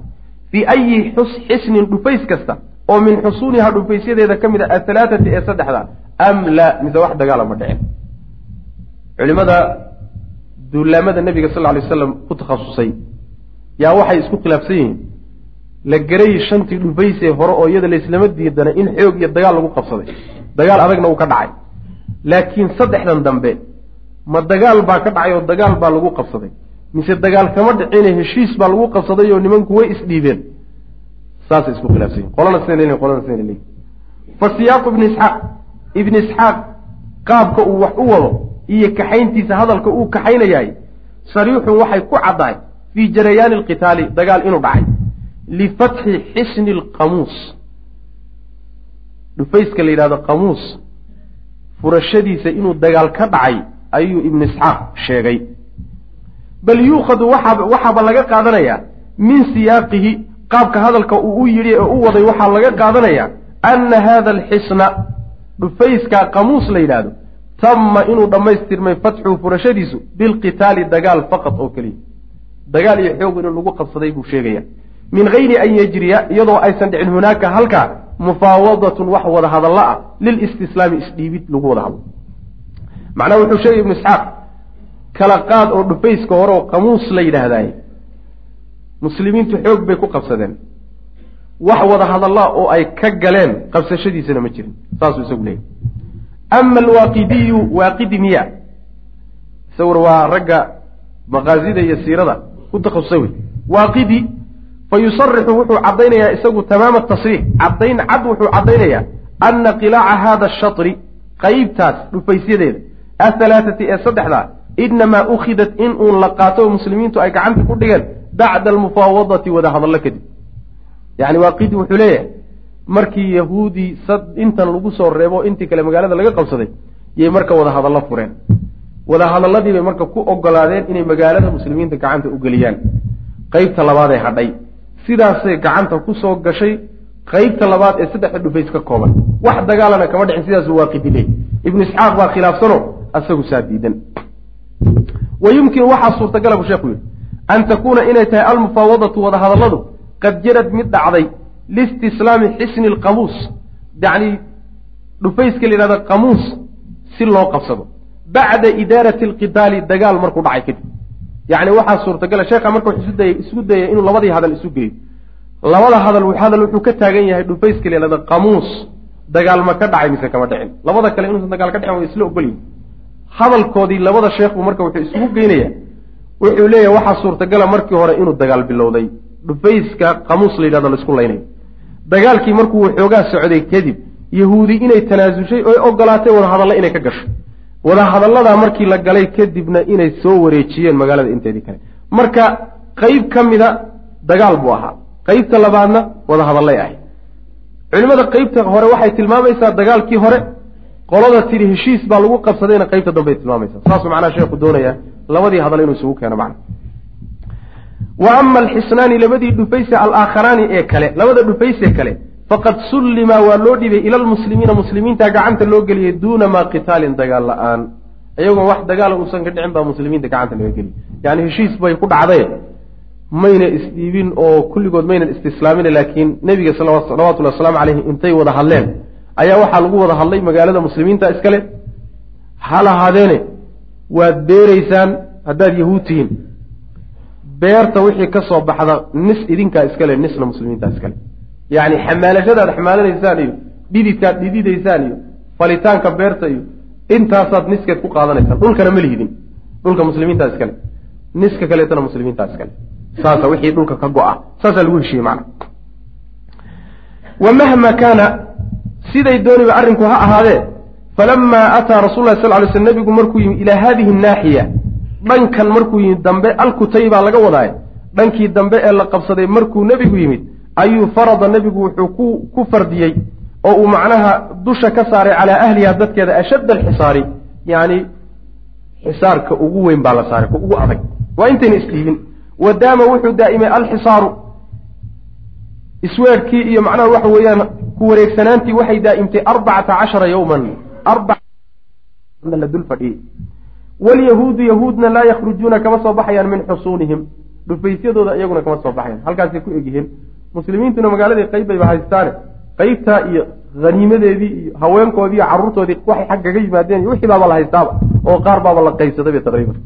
Speaker 2: fii ayi xisnin dhufays kasta oo min xusuuniha dhufaysyadeeda ka mid a ahalaathati ee saddexda am la mise wax dagaala ma dhicin culimada duulaamada nebiga sal ly waslam ku takhasusay yaa waxay isku khilaafsan yihiin la garay shantii dhufaysee hore oo iyada laislama diidana in xoog iyo dagaal lagu qabsaday. Dagaal adagna uu ka dhacay. Laakiin saddexdan dambe ma dagaal baa ka dhacay oo dagaal baa lagu qabsaday. Mise dagaal kama dhicine heshiis baa lagu qabsaday oo nimanku way isdhiibeen saasay isku khilaafsan yihiin qolana sina leeyihiin qolana sina leeyihiin fa siyaaqu ibni isxaaq ibni isxaaq qaabka uu wax u wado iyo kaxayntiisa hadalka uu kaxaynayahay sariixun waxay ku caddahay fii jarayaani alqitaali dagaal inuu dhacay lifatxi xisni alqamuus dhufayska la yidhahdo qamuus furashadiisa inuu dagaal ka dhacay ayuu ibnu isxaaq sheegay bal yuukhadu waxaaba laga qaadanayaa min siyaaqihi qaabka hadalka uu u yidhi ee u waday waxaa laga qaadanayaa anna haada alxisna dhufayska qamuus la yidhaahdo tamma inuu dhammaystirmay fatxuhu furashadiisu bilqitaali dagaal faqad oo keliya dagaal iyo xoog inuu lagu qabsaday buu sheegaya min gayri an yajriya iyadoo aysan dhicin hunaaka halkaa mufaawadatun wax wada hadalla ah lilistislaami isdhiibid lagu wada hadlo macnaha wuxuu sheegay ibnu isxaaq kala qaad oo dhufayska hore oo qamuus la yidhaahdaay muslimiintu xoog bay ku qabsadeen. Wax wada hadallaa oo ay ka galeen qabsashadiisana ma jirin saasuu isagu leeyay. Ama alwaaqidiyu waaqidi miya isaguna waa ragga maqaasida iyo siirada ku takhasusay wey. Waaqidi fa yusarixu wuxuu caddaynayaa isagu tamaama tasriix. Caddayn cad wuxuu caddaynayaa ana qilaaca hada ashatri qeybtaas dhufaysyadeeda ahalaathati ee saddexdaa inamaa ukhidat in uun la qaato oo muslimiintu ay gacanta ku dhigeen bacda almufaawadati wada hadallo kadib. Yacni waaqidi wuxuu leeyahay markii yahuudii sad intan lagu soo reebo intii kale magaalada laga qabsaday yay marka wada hadallo fureen. Wada hadalladii bay marka ku ogolaadeen inay magaalada muslimiinta gacanta u geliyaan. Qeybta labaadee hadhay sidaasay gacanta ku soo gashay qeybta labaad ee saddexda dhufays ka kooban. Wax dagaalana kama dhicin sidaasuu waaqidi ibnu isxaaq baa khilaafsano asagu saa diidan. Wa yumkinu waxaa suurtagala buu sheekhu yidhi an takuuna inay tahay almufaawadatu wada hadalladu qad jarad mid dhacday liistislaami xisni alqamuus yacni dhufayska la yidhahdo qamuus si loo qabsado. Bacda idaarati alqitaali dagaal markuu dhacay kadib yacni waxaa suurtagala sheekha marka wuxuu isudayay isku dayay inuu labadii hadal isu geeyo labada hadal hadal wuxuu ka taagan yahay dhufayska la yidhahdo qamuus. Dagaal ma ka dhacay mise kama dhicin. Labada kale inuusan dagaal ka dhicin way isla ogolyihin hadalkoodii labada sheekhu marka wuxuu isugu geynaya wuxuu leeyahay waxaa suurtagala markii hore inuu dagaal bilowday. Dhufayska qamuus la yidhahdo la isku laynayo dagaalkii markuu waxoogaa socday kadib yahuudi inay tanaasushay oy ogolaatay wadahadalla inay ka gasho wadahadalladaa markii la galay kadibna inay soo wareejiyeen magaalada inteedii kale. Marka qeyb ka mida dagaal buu ahaa. Qeybta labaadna wadahadallay ahay culimmada qeybta hore waxay tilmaamaysaa dagaalkii hore. Qolada tidhi heshiis baa lagu qabsadayna qeybta dambey tilmaamaysaa. Saasuu macnaha sheekhu doonaya labadii hadal inuu isugu keeno macna. Wa ama alxisnaani labadii dhufayse alaakharaani ee kale. Labada dhufayse kale faqad sullima waa loo dhibay ila lmuslimiina muslimiinta gacanta loo geliyey duuna maa qitaalin dagaal la'aan. Iyagoon wax dagaala uusan ka dhicin baa muslimiinta gacanta laga geliyey yani heshiis bay ku dhacdeen mayna isdhiibin oo kulligood maynan istislaamin laakiin nebiga salawatullhi wasalaamu caleyhi intay wada hadleen. Ayaa waxaa lagu wada hadlay magaalada muslimiinta iskale. Ha lahaadeene waad beeraysaan haddaad yahuud tihiin beerta wixii ka soo baxda nis idinkaa iskale nisna muslimiintaa iskale yacni xamaalashadaad xamaalanaysaan iyo dhididkaad dhididaysaan iyo falitaanka beerta iyo intaasaad niskeed ku qaadanaysaan. Dhulkana ma lihidin dhulka muslimiintaa iskale niska kaleetana muslimiintaa iskale saasa wixii dhulka ka go-a. Saasaa lagu heshiiyey macna. Wa mahma kaana siday dooniba arrinku ha ahaadee falamaa ataa rasul lah sal ly sl nebigu markuu yimi ilaa haadihi naaxiya dhankan markuu yimid dambe alkutay baa laga wadaay dhankii dambe ee la qabsaday markuu nebigu yimid ayuu farada nebigu wuxuu ku fardiyey oo uu macnaha dusha ka saaray calaa ahliha dadkeeda ashadda alxisaari yacni xisaarka ugu weyn baa la saaray ugu adag. Waa intayna isdhiibin. Wadaama wuxuu daa'imay alxisaaru. Isweerkii iyo macnaha waxa weeyaan ku wareegsanaantii waxay daa'imtay arbacata cashara yowman la dul fadhiyey. Wlyahuudu yahuudna laa yakhrujuuna kama soo baxayaan min xusuunihim. Dhufaysyadooda iyaguna kama soo baxayaan. Halkaasay ku egyihiin muslimiintuna magaaladii qayb bayba haystaane qaybtaa iyo haniimadeedii iyo haweenkoodii iyo carruurtoodii waxay xaggaga yimaadeen iyo wixii baaba la haystaaba oo qaar baaba la qaybsadayba taqriiban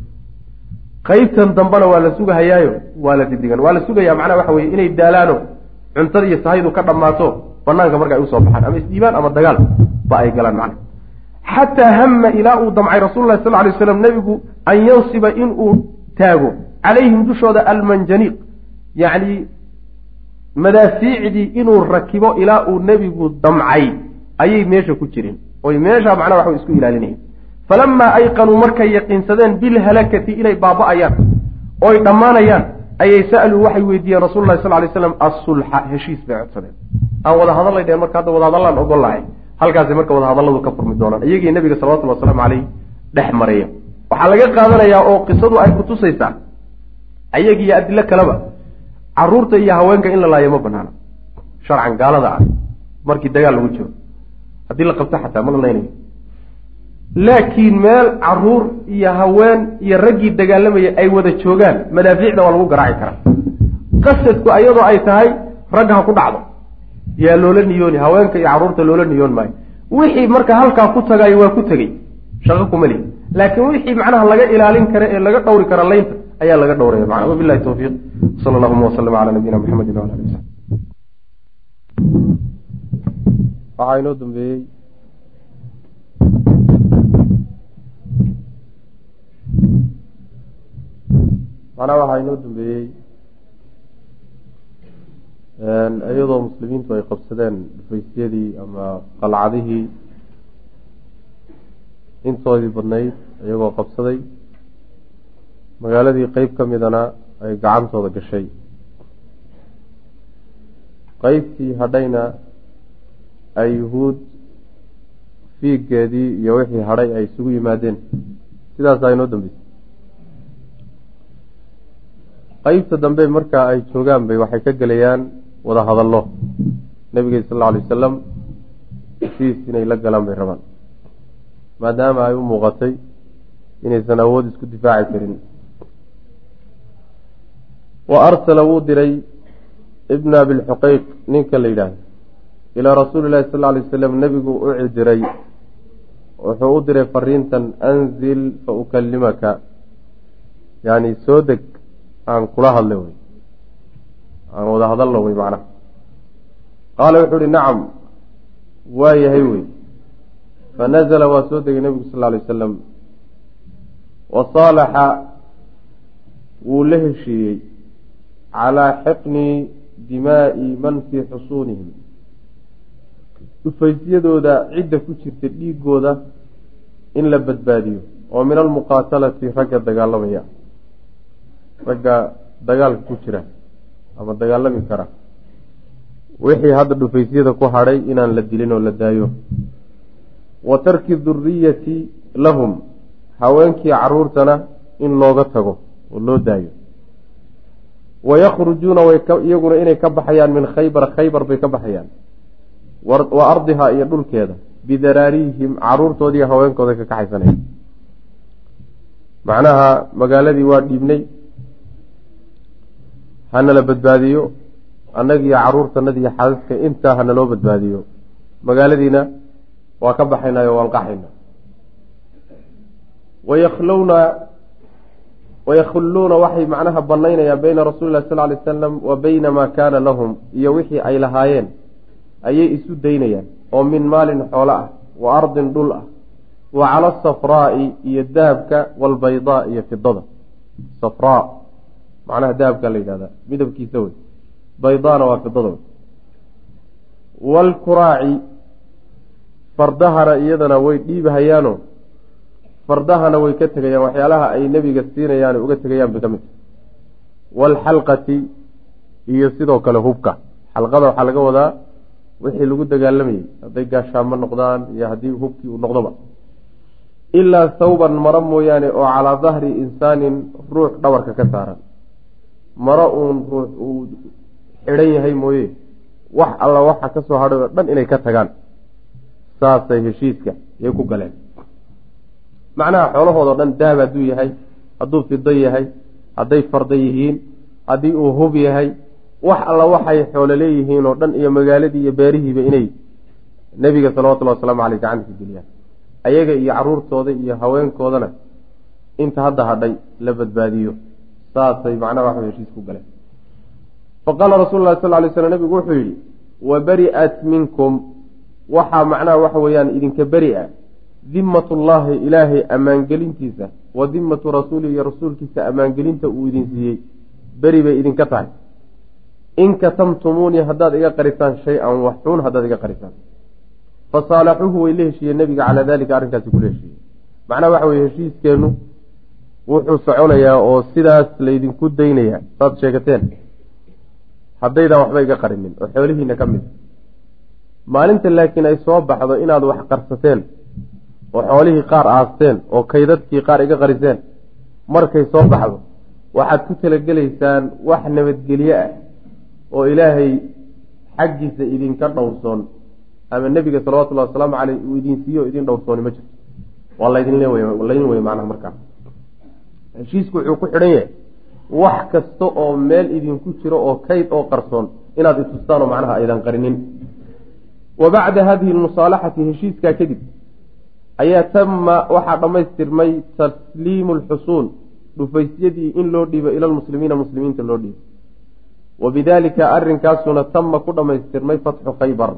Speaker 2: qaybtan dambena waa la sugahayaayo waa la didigan waa la sugayaa macnaha waxa weye inay daalaano cuntada iyo sahaydu ka dhammaato banaanka marka ay u soo baxaan ama isdhiibaan ama dagaal ba ay galaan macna xataa hama ilaa uu damcay rasul lahi sal lay slam nebigu an yansiba inuu taago. Calayhim dushooda almanjaniiq yacni madaafiicdii inuu rakibo ilaa uu nebigu damcay ayay meesha ku jireen oy meesha macnaha waxbay isku ilaalinayeen. Falamaa ayqanuu markay yaqiinsadeen bilhalakati inay baaba'ayaan oy dhammaanayaan ayay sa'aluu waxay weydiiyeen rasul lahi sal lay slam assulxa heshiis bay codsadeen. Aan wada hadallay dheen marka hadda wada hadallaan ogol lahay halkaasi marka wada hadalladu ka furmi doonaan. Iyagii nabiga salawatullhi wasalaamu caleyh dhex maraya. Waxaa laga qaadanayaa oo qisadu ay kutusaysaa ayagiiyo adilo kaleba carruurta iyo haweenka in la laayo ma banaana sharcan gaalada ah markii dagaal lagu jiro. Haddii la qabto xataa ma la laakiin meel carruur iyo haween iyo raggii dagaalamaya ay wada joogaan madaafiicda waa lagu garaaci karaa. Qasadku ayadoo ay tahay ragga ha ku dhacdo. Yaa loola niyooni haweenka iyo carruurta loola niyoon maayo. Wixii marka halkaa ku tagaayo waa ku tegey shaqo kuma lihi. Laakiin wixii macnaha laga ilaalin kara ee laga dhowri kara laynta ayaa laga dhowraya macna wabillahi tawfiiq. Sala allahuma wasalama calaa nabiyina maxamedin wala ali wasabi waxaa inoo dambeeyey. Macnaha waxaa inoo dambeeyey iyadoo muslimiintu ay qabsadeen dhufaysyadii ama qalcadihii intoodii badnayd iyagoo qabsaday magaaladii qeyb ka midana ay gacantooda gashay. Qeybtii hadhayna ay yuhuud fiiggeedii iyo wixii hadhay ay isugu yimaadeen. Sidaasaa inoo dambeysay qeybta dambe marka ay joogaan bay waxay ka gelayaan wada hadallo. Nabiga sal alla alay wasalam heshiis inay la galaan bay rabaan. Maadaama ay u muuqatay inaysan awood isku difaaci karin wa arsala wuu diray ibna abilxuqeyq ninka la yidhaahdo. Ilaa rasuuli llahi sal alay wasalam nebigu u cidiray wuxuu u diray fariintan anzil fa ukalimaka yani soo deg aan kula hadlay wey. Aan wada hadalno wey macnaha. Qaala wuxuu uhi nacam waa yahay wey. Fanazla waa soo degay nebigu sal alay wasalam wa saalaxa wuu la heshiiyey calaa xiqni dimaa'i man fii xusuunihim dhufaysyadooda cidda ku jirta dhiigooda in la badbaadiyo oo min almuqaatalati ragga dagaalamaya. Ragga dagaalka ku jira ama dagaalami kara. Wixii hadda dhufaysyada ku hadhay inaan la dilin oo la daayo. Wa tarki duriyati lahum haweenkii caruurtana in looga tago oo loo daayo wayakhrujuuna iyaguna inay ka baxayaan min khaybar khaybar bay ka baxayaan. wa ardihaa iyo dhulkeeda. bidaraarihim caruurtoodiiyo haweenkooda ka kaxaysanaya macnaha magaaladii waa dhiibnay. hanala badbaadiyo annagiiyo caruurtanadiiyo xaasaska intaa hanaloo badbaadiyo magaaladiina waa ka baxaynaayo waan qaxayna wayaklowna wayakhulluuna waxay macnaha banaynayaan bayna rasuuli lahi sal ly wasalam wa bayna maa kaana lahum iyo wixii ay lahaayeen ayay isu daynayaan oo min maalin xoolo ah wa ardin dhul ah wa cala asafraa'i iyo dahabka waalbaydaa iyo fidada safraa macnaha dahabka la yidhahdaa midabkiisa wey baydaana waa fidada wey waalkuraaci fardahana iyadana way dhiibahayaano fardahana way ka tegayaan waxyaalaha ay nebiga siinayaan uga tegayaan bay ka mid tahay. Waalxalqati iyo sidoo kale hubka. Xalqada waxaa laga wadaa wixii lagu dagaalamayey hadday gaashaamo noqdaan iyo haddii hubkii uu noqdoba. Ilaa thawban maro mooyaane oo calaa dahri insaanin ruux dhabarka ka saaran. Maro uun ruux uu xidhan yahay mooye. Wax alla waxa ka soo hadhay oo dhan inay ka tagaan. Saasay heshiiska yay ku galeen macnaha xoolahoodao dhan dahab hadduu yahay hadduu fido yahay hadday farda yihiin haddii uu hub yahay wax alla waxay xoolo leeyihiin oo dhan iyo magaaladii iyo beerihiiba inay nebiga salawatullahi wasalaamu caleyh gacantiisa geliyaan. Ayaga iyo caruurtooda iyo haweenkoodana inta hadda hadhay la badbaadiyo saasay macnaha waxa heshiis ku galeen. Fa qaala rasuulu lahi sal lay slam nabigu wuxuu yidhi wa bari'at minkum. Waxaa macnaha waxa weeyaan idinka beri a dimmatullaahi ilaahay ammaangelintiisa wa dimmatu rasuulihi iyo rasuulkiisa ammaangelinta uu idin siiyey beri bay idinka tahay. In katamtumuunii haddaad iga qarisaan shay-an waxxuun haddaad iga qarisaan fa saalaxuuhu way la heshiiyeen nebiga calaa daalika arrinkaasi kula heshiiyey macnaha waxa weye heshiiskeennu wuxuu soconayaa oo sidaas laydinku daynayaa saad sheegateen. Haddaydaan waxba iga qarinin oo xoolihiina ka mid. Maalinta laakiin ay soo baxdo inaad wax qarsateen oo xoolihii qaar aasteen oo kaydadkii qaar iga qariseen markay soo baxdo waxaad ku talagelaysaan wax nabadgelye ah oo ilaahay xaggiisa idinka dhowrsoon ama nebiga salawatullahi wasalaamu caleyh uu idin siiyo o idin dhowrsooni ma jirto. Waa laydin laydin wey macnaha markaa. Heshiisku wuxuu ku xidhan yahay wax kasta oo meel idinku jiro oo kayd oo qarsoon inaad itustaan oo macnaha aydan qarinin. Wa bacda hadihi lmusaalaxati heshiiskaa kadib ayaa tama waxaa dhammaystirmay tasliimu lxusuun dhufaysyadii in loo dhiibo ila lmuslimiina muslimiinta loo dhiibo. Wa bidaalika arrinkaasuna tama ku dhammaystirmay fatxu khaybar.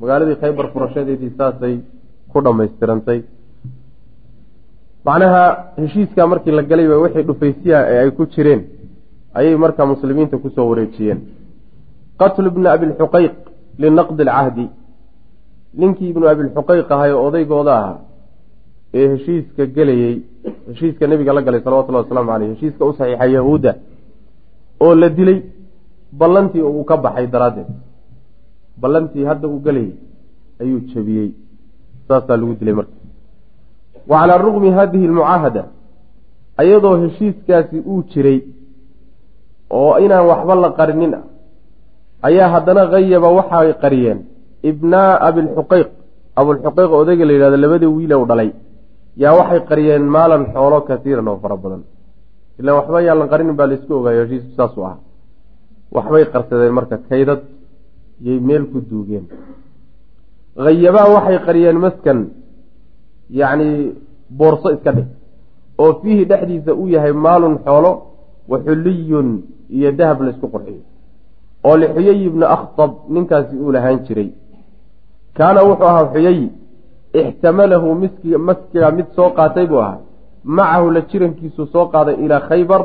Speaker 2: Magaaladii khaybar furashadeedii saasay ku dhammaystirantay. Macnaha heshiiskaa markii la galayba wixii dhufaysiyaha ee ay ku jireen ayay markaa muslimiinta ku soo wareejiyeen. Qatlu bni abilxuqayq linaqdi alcahdi ninkii ibnu abilxuqayq ahay oo odaygooda ahaa ee heshiiska gelayey heshiiska nebiga la galay salawatullahi wasalaamu caleyh heshiiska u saxiixa yahuudda oo la dilay ballantii uu ka baxay daraaddeed. Ballantii hadda uu gelayay ayuu jabiyey. Saasaa lagu dilay marka. Wa calaa rugmi hadihi almucaahada ayadoo heshiiskaasi uu jiray oo inaan waxba la qarinin ah ayaa haddana hayaba waxay qariyeen. Ibnaa abilxuqayq abulxuqayq odayga la yidhahdo labadii wiile u dhalay yaa waxay qariyeen maalan xoolo kasiiran oo fara badan. Ilaan waxba yaan la qarinin baa la isku ogaayo heshiisku saasuu ah. Waxbay qarsadeen marka kaydad yay meel ku duugeen. Hayabaa waxay qariyeen maskan yacni boorso iska dhig oo fiihi dhexdiisa uu yahay maalun xoolo wa xulliyun iyo dahab laysku qurxiyo. Oo lixuyay ibni akhtab ninkaasi uu lahaan jiray. Kaana wuxuu ahaa xuyay ixtamalahu miski maskiga mid soo qaatay buu ahaa macahu la jirankiisu soo qaaday ilaa khaybar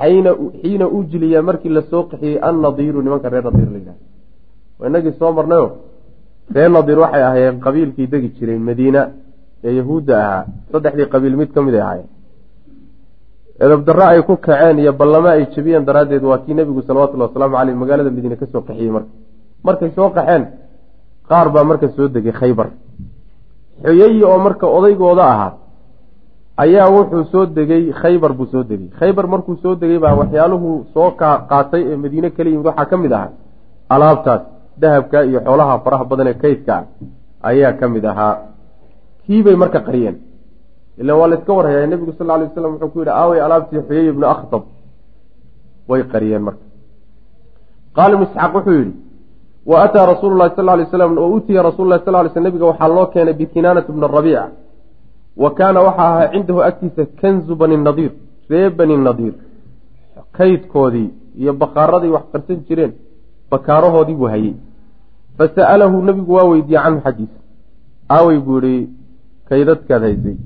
Speaker 2: xiina ujliya markii la soo qaxiyey annadiiru nimanka reer nadiir la yidhahda inagii soo marnayo reer nadiir waxay ahaayeen qabiilkii degi jiray madiina ee yahuudda ahaa saddexdii qabiil mid ka mid ay ahaayeen edabdarro ay ku kaceen iyo ballamo ay jebiyeen daraaddeed waa kii nebigu salawatullhi wasalaamu caleyh magaalada madiine ka soo qaxiyey marka markay soo qaxeen qaar baa marka soo degay khaybar xuyayi oo marka odaygooda ahaa ayaa wuxuu soo degay khaybar buu soo degay. Khaybar markuu soo degay baa waxyaaluhu soo qaatay ee madiine kala yimid waxaa ka mid ahaa alaabtaas dahabka iyo xoolaha faraha badan ee kaydka ah ayaa ka mid ahaa. Kiibay marka qariyeen. Ilan waa la iska warhayaa. Nebigu sal lay waslam wuxuu ku yidhi aawey alaabtii xuyay ibnu akhtab. Way qariyeen marka. Qaala ibnu isxaaq wuxuu yidhi wa ataa rasuulu lahi sal lay slam wa utiya rasul lahi sal lay sl nebiga waxaa loo keenay bikinaanat bni rabiica wa kaana waxaa ahaa cindahu agtiisa kanzu bani nadiir ree bani nadiir kaydkoodii iyo bakaaradii wax qarsan jireen bakaarahoodii buu hayey fa sa'alahu nebigu waa weydiiyey canhu xaggiisa. Aawey buu ihi kaydadkaad haysay.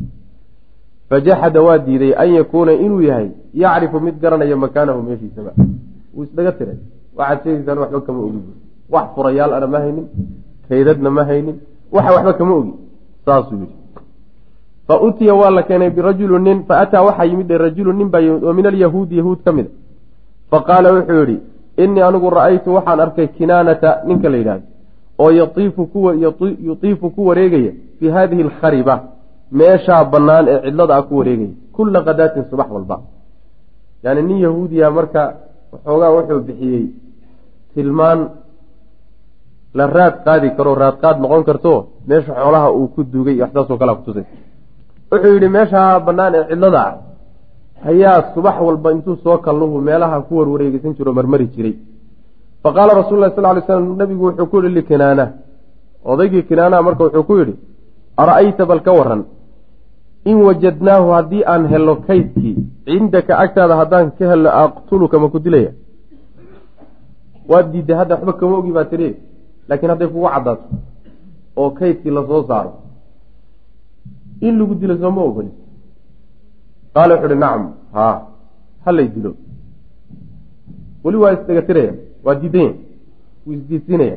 Speaker 2: Fajaxada waa diiday an yakuuna inuu yahay yacrifu mid garanaya makaanahu meeshiisaba. Wuu isdhaga tiray. Waxaad sheegaysaan waxba kama ogi wax furayaal ana ma haynin kaydadna ma haynin waxa waxba kama ogi saasuu yidhi. Fa utiya waa la keenay birajulu nin fa ataa waxaa yimid rajulu nin baa yimid oo min alyahuudi yahuud ka mid a. Fa qaala wuxuu yidhi innii anigu ra'aytu waxaan arkay kinaanata ninka la yidhahdo oo yutiifu ku wareegaya fii haadihi alkhariba meeshaa bannaan ee cidlada ah ku wareegaya kulla kadaatin subax walba. Yani nin yahuudiya marka waxoogaa wuxuu bixiyey tilmaan la raad qaadi karo raad noqon karto meesha xoolaha uu ku duugay waxsaasoo kalea kutusay wuxuu yidhi meeshaa bannaan ee cidlada ah ayaa subax walba intuu soo kalluhu meelaha ku warwareegeysan jiro marmari jiray. Fa qaala rasul lah sal ly slam nabigu wuxuu ku yihi likinaana. Odaygii kinaanaha marka wuxuu ku yidhi ara-ayta bal ka waran in wajadnaahu haddii aan helno kaydkii cindaka agtaada haddaan ka helno aqtuluka ma ku dilaya? Waad diidday hadda waxba kama ogi baa tiri laakiin hadday kugu caddaato oo kaydkii la soo saaro in lagu dilo sooma ogoli qaala wuxu uhi nacam haa halay dilo. Weli waa isdhegatiraya waa diidanya wuu isdiidsiinaya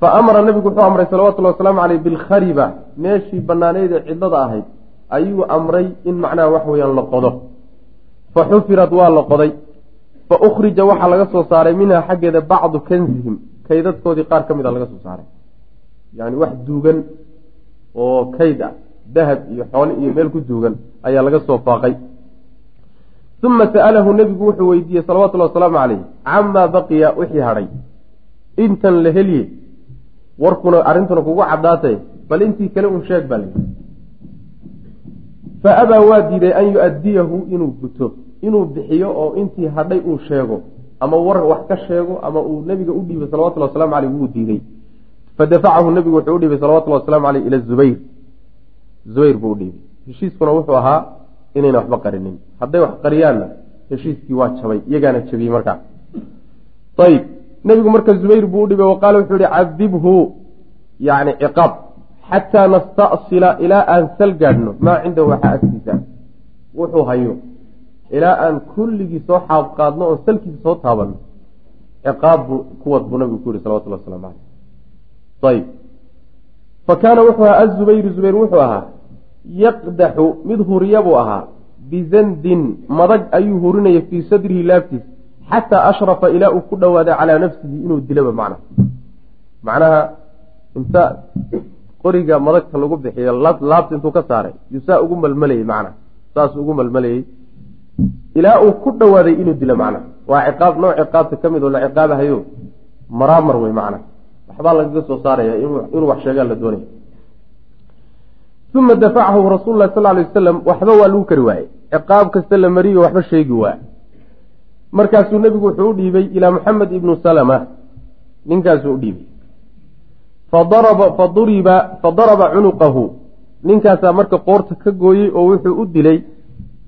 Speaker 2: fa amara nabigu wuxuu amray salawatullhi wasalaamu caleyh bilkhariba meeshii banaaneyd ee cidlada ahayd ayuu amray in macnaha wax weeyaan la qodo. Fa xufirad waa la qoday. Fa ukhrija waxaa laga soo saaray minha xaggeeda bacdu kanzihim kaydadkoodii qaar ka mid a laga soo saaray. Yani wax duugan oo kayd ah dahab iyo xoole iyo meel ku duugan ayaa laga soo faaqay. Uma sa'alahu nebigu wuxuu weydiiyey salawatullahi wasalaamu caleyh camaa baqiya wixii hadhay. Intan la helye warkuna arrintuna kugu caddaatay bal intii kale un sheeg baa layidhi fa abaa waa diiday an yu-addiyahu inuu guto inuu bixiyo oo intii hadhay uu sheego ama war wax ka sheego ama uu nebiga u dhiibay salawatullhi waslamu caleyh wuu diiday fadafacahu nebigu wuxuu u dhiibay salawatullahi waslamu caleyh ila zubayr. Zubayr buu u dhiibay. Heshiiskuna wuxuu ahaa inayna waxba qarinin. Hadday wax qariyaanna heshiiskii waa jabay iyagaana jabiyey markaa ayib nebigu marka zubayr buu u dhibay wa qaala wuxuu yihi cadibhu yani ciqaab xataa nasta'sila ilaa aan sal gaadhno maa cindahu waxaa agtiisa. Wuxuu hayo ilaa aan kulligii soo xaab qaadno oon salkiisa soo taabanno ciqaab buu kuwad buu nabigu ku yihi salawatullah waslamu caleyh ayib. Fa kaana wuxuu ahaa azubayru zubayr wuxuu ahaa yaqdaxu mid huriya buu ahaa bizandin madag ayuu hurinaya fii sadrihi laabtiisa xataa ashrafa ilaa uu ku dhowaaday calaa nafsihi inuu dilaba macna. Macnaha inta qoriga madagta lagu bixiyo laabta intuu ka saaray yuu ugu malmalayey macna. Saas ugu malmalayey ilaa uu ku dhowaaday inuu dilo macna. Waa ciqaab nooc ciqaabta ka mid oo la ciqaabahayo maraamar wey macna. Waxbaa lagaga soo saaraya inuu wax sheegaa la doonaya uma dafacahu rasuulu lahi sal lay wasalam waxba waa lagu kari waayey. Ciqaab kasta la mariyo waxba sheegi waa markaasuu nebigu wuxuu u dhiibay ilaa maxamed ibnu salama. Ninkaasuu u dhiibay. Fadaraba faduriba fadaraba cunuqahu. Ninkaasaa marka qoorta ka gooyey oo wuxuu u dilay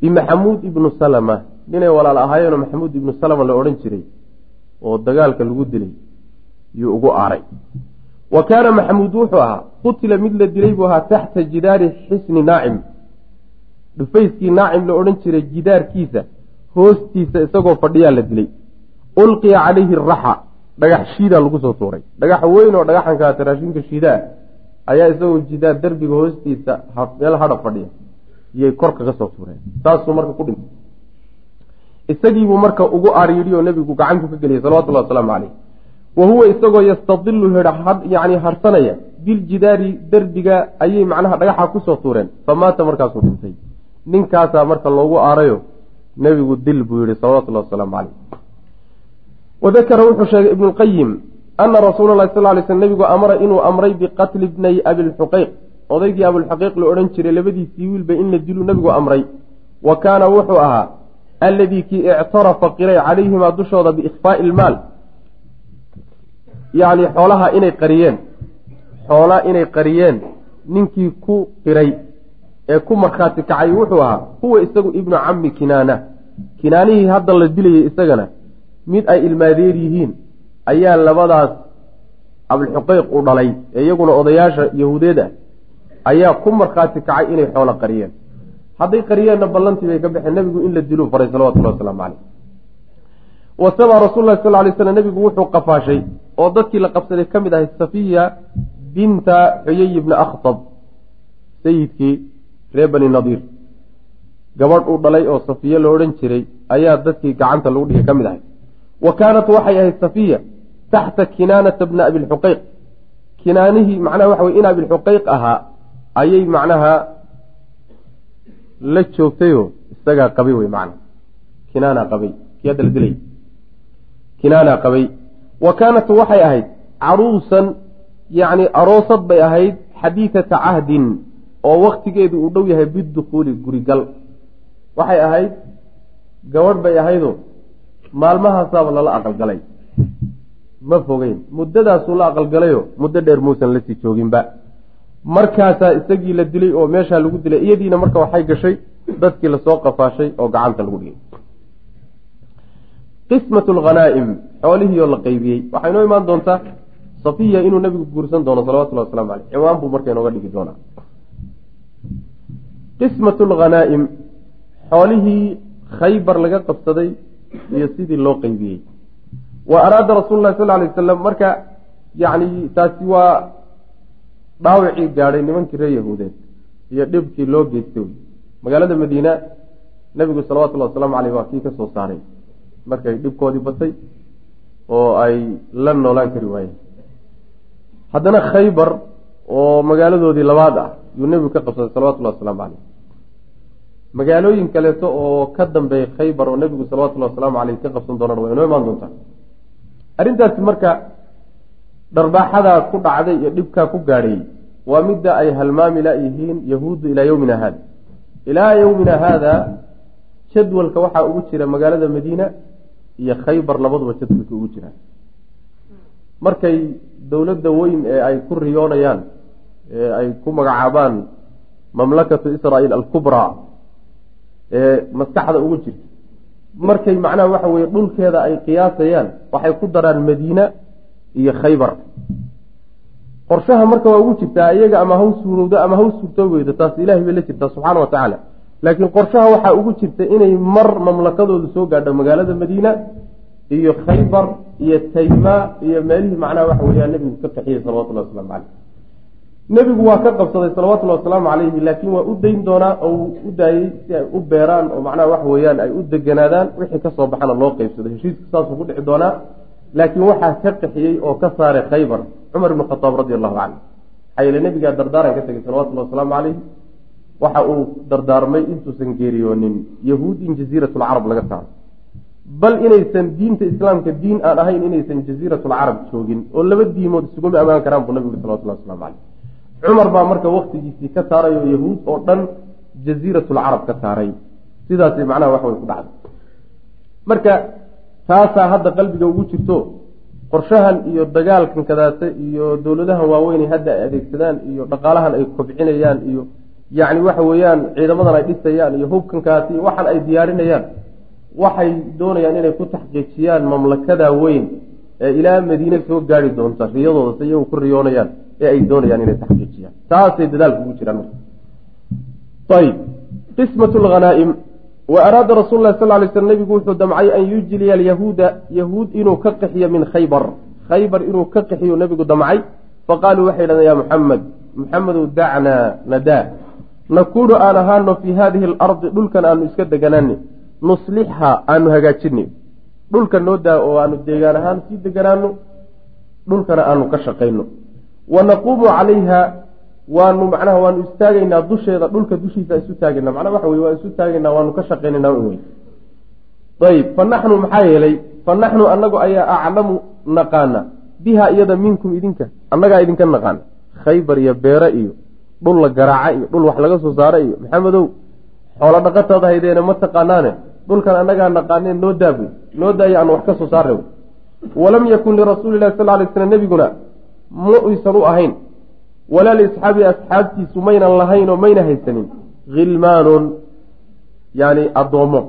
Speaker 2: bimaxamuud ibnu salama ninay walaal ahaayeenoo maxamuud ibnu salama la odhan jiray oo dagaalka lagu dilay yuu ugu aaray. Wa kaana maxamuud wuxuu ahaa qutila mid la dilay buu ahaa taxta jidaari xisni naacim dhufayskii naacim la odhan jiray jidaarkiisa hoostiisa isagoo fadhiyaa la dilay. Ulqiya calayhi raxa dhagax shiidaa lagu soo tuuray. Dhagax weyn oo dhagaxankaa taraashinka shiidaa ayaa isagoo jidaar derbiga hoostiisa meel hadha fadhiya iyay kor kaga soo tuureen saasuu marka ku dhintay isagiibuu marka ugu aryidhi oo nebigu gacantu ka geliyay salawatullahi wasalaamu caleyh wa huwa isagoo yastadilu yani harsanaya biljidaari derbiga ayay macnaha dhagaxa ku soo tuureen famaata markaasuu dhintay. Ninkaasaa marka loogu aarayo nebigu dil buu yihi salawatullahi wasalaamu caleyh wadakara wuxuu sheegay ibnu lqayim ana rasuula lahi sal lay sl nebigu amara inuu amray biqatli bnay abilxuqeyq odaygii abulxaqiiq la odhan jiray labadiisii wiilba la diluu nebigu amray. Wa kaana wuxuu ahaa alladii kii ictarafa qiray calayhimaa dushooda biikhfaa'i ilmaal yacni xoolaha inay qariyeen xoolaa inay qariyeen ninkii ku qiray ee ku markhaati kacay wuxuu ahaa huwa isagu ibnu cammi kinaana. Kinaanihii hadda la dilayay isagana mid ay ilmaadeer yihiin ayaa labadaas abulxuqeyq u dhalay ee iyaguna odayaasha yahuudeed ah ayaa ku markhaati kacay inay xoolo qariyeen. Hadday qariyeenna ballantii bay ka baxeen nebigu in la diluu faray salawatullahi wasalaamu caleyh wasama rasuulu lahi sal lay slam nebigu wuxuu qafaashay oo dadkii la qabsaday ka mid ahay safiya binta xuyay ibni akhtab sayidkii reer bani nadiir gabadh uu dhalay oo safiya la odhan jiray ayaa dadkii gacanta lagu dhigay ka mid ahay. Wa kaanat waxay ahayd safiya taxta kinaanata bna abilxuqeyq kinaanihii macnaha waxa wey in abilxuqeyq ahaa ayay macnaha la joogtayoo isagaa qabay wey macna. Kinaana qabay. Kii hadda la dilay. Kinaana qabay. Wa kaanat waxay ahayd caruusan yacni aroosad bay ahayd xadiidata cahdin oo waktigeedu uu dhow yahay bidukhuuli gurigal. Waxay ahayd gabadh bay ahaydoo maalmahaasaaba lala aqalgalay. Ma fogeyn. Muddadaasuu la aqalgalayoo muddo dheer muusan la sii jooginba markaasaa isagii la dilay oo meeshaa lagu dilay iyadiina marka waxay gashay dadkii la soo qafaashay oo gacanta lagu dhigay. Qismat lghanaa'im xoolihii oo la qeybiyey waxay noo imaan doontaa safiya inuu nabigu guursan doono salawatullahi waslamu caleyh ciwaan buu marka inooga dhigi doonaa. Qismat lghanaa'im xoolihii khaybar laga qabsaday iyo sidii loo qeybiyey wa araada rasuulu lahi sal lay wasalam marka yacni taasi waa dhaawicii gaadhay nimankii reer yahuudeed iyo dhibkii loo geystay wey magaalada madiina nebigu salawatullahi wasalaamu caleyh waa kii ka soo saaray. Markay dhibkoodii batay oo ay la noolaan kari waayeen. Haddana khaybar oo magaaladoodii labaad ah yuu nebigu ka qabsaday salawatullahi wasalaamu caleyh magaalooyin kaleeto oo ka dambeeyay khaybar oo nebigu salawatullahi wasalaamu caleyh ka qabsan doonaan waa inoo imaan doontaa. Arrintaasi marka dharbaaxadaa ku dhacday iyo dhibkaa ku gaadhayey waa midda ay halmaami la yihiin yahuuddu ilaa yowmina haada. Ilaa yowmina haada jadwalka waxaa ugu jira magaalada madiina iyo khaybar labaduba jadwalka ugu jiraan markay dowladda weyn ee ay ku riyoonayaan ee ay ku magacaabaan mamlakatu israa'iil alkubraa ee maskaxda ugu jirta. Markay macnaha waxa weye dhulkeeda ay qiyaasayaan waxay ku daraan madiina iyo khaybar. Qorshaha marka waa ugu jirtaa iyaga ama haw suurowdo ama haw suurtoo weydo taas ilahay bay la jirtaa subxaana wa tacaala. Laakiin qorshaha waxaa ugu jirta inay mar mamlakadoodu soo gaadho magaalada madiina iyo khaybar iyo tayma iyo meelihii macnaha waxa weeyaan nebigu ka qaxiyey salawatullahi waslamu caleyh nebigu waa ka qabsaday salawatullahi wasalaamu calayhi laakiin waa u dayn doonaa oo uu u daayey si ay u beeraan oo macnaha waxa weeyaan ay u deganaadaan wixii ka soo baxana loo qeybsado heshiiska saasuu ku dhici doonaa laakiin waxaa ka qaxiyey oo ka saaray khaybar cumar ibnu khataab radi allahu canhu maxaa yeele nebigaa dardaaran ka tegay salawatullahi wasalaamu calayhi waxa uu dardaarmay intuusan geeriyoonin yahuud in jaziiratulcarab laga saaro. Bal inaysan diinta islaamka diin aan ahayn inaysan jaziiratulcarab joogin oo laba diimood isuguma amaan karaan buu nabigu salawatullahi waslamu caleyh cumar baa marka waktigiisii ka saaray oo yahuud oo dhan jaziiratulcarab ka saaray. Sidaasay macnaha wax way ku dhacday. Marka taasaa hadda qalbiga ugu jirto qorshahan iyo dagaalkan kadaate iyo dowladahan waaweynay hadda ay adeegsadaan iyo dhaqaalahan ay kobcinayaan iyo yacni waxa weeyaan ciidamadan ay dhisayaan iyo hubkankaasi iyo waxan ay diyaarinayaan waxay doonayaan inay ku taxqiijiyaan mamlakada weyn ee ilaa madiine soo gaari doonta riyadooda se iyagu ku riyoonayaan ee ay doonayaan inay taxqiijiyaan. Taasay dadaalka ugu jiraan ayib qismat lghanaa'im wa araada rasul lah sal lay sl nebigu wuxuu damcay an yujliya alyahuuda yahuud inuu ka qaxiyo min khaybar. Khaybar inuu ka qaxiyo nebigu damcay. Faqaaluu waxay dhahdeen ya muxamed muxamedow dacnaa nadaa. Nakuunu aan ahaano fii hadihi alardi dhulkan aanu iska deganaani nuslixha aanu hagaajini dhulka noo daa oo aanu deegaan ahaan sii deganaano dhulkana aanu ka shaqayno. Wa naquumu calayha waanu macnaha waanu istaagaynaa dusheeda dhulka dushiisa isu taagaynaa macnaha waxa weye waan isu taagaynaa waanu ka shaqaynaynaa un wey ayib fa naxnu maxaa yeelay fa naxnu annagu ayaa aclamu naqaana. Biha iyada minkum idinka annagaa idinka naqaana. Khaybar iyo beere iyo dhul la garaaca iyo dhul wax laga soo saara iyo maxamedow xoolo dhaqataad haydeene ma taqaanaane. Dhulkan annagaa naqaaneen noo daabey noo daayo aan wax ka soo saarre walam yakun lirasuuli lahi sal lay slam nebiguna ma uysan u ahayn walaa liasxaabii asxaabtiisu maynan lahayn oo mayna haysanin. Khilmaanun yani addoommo.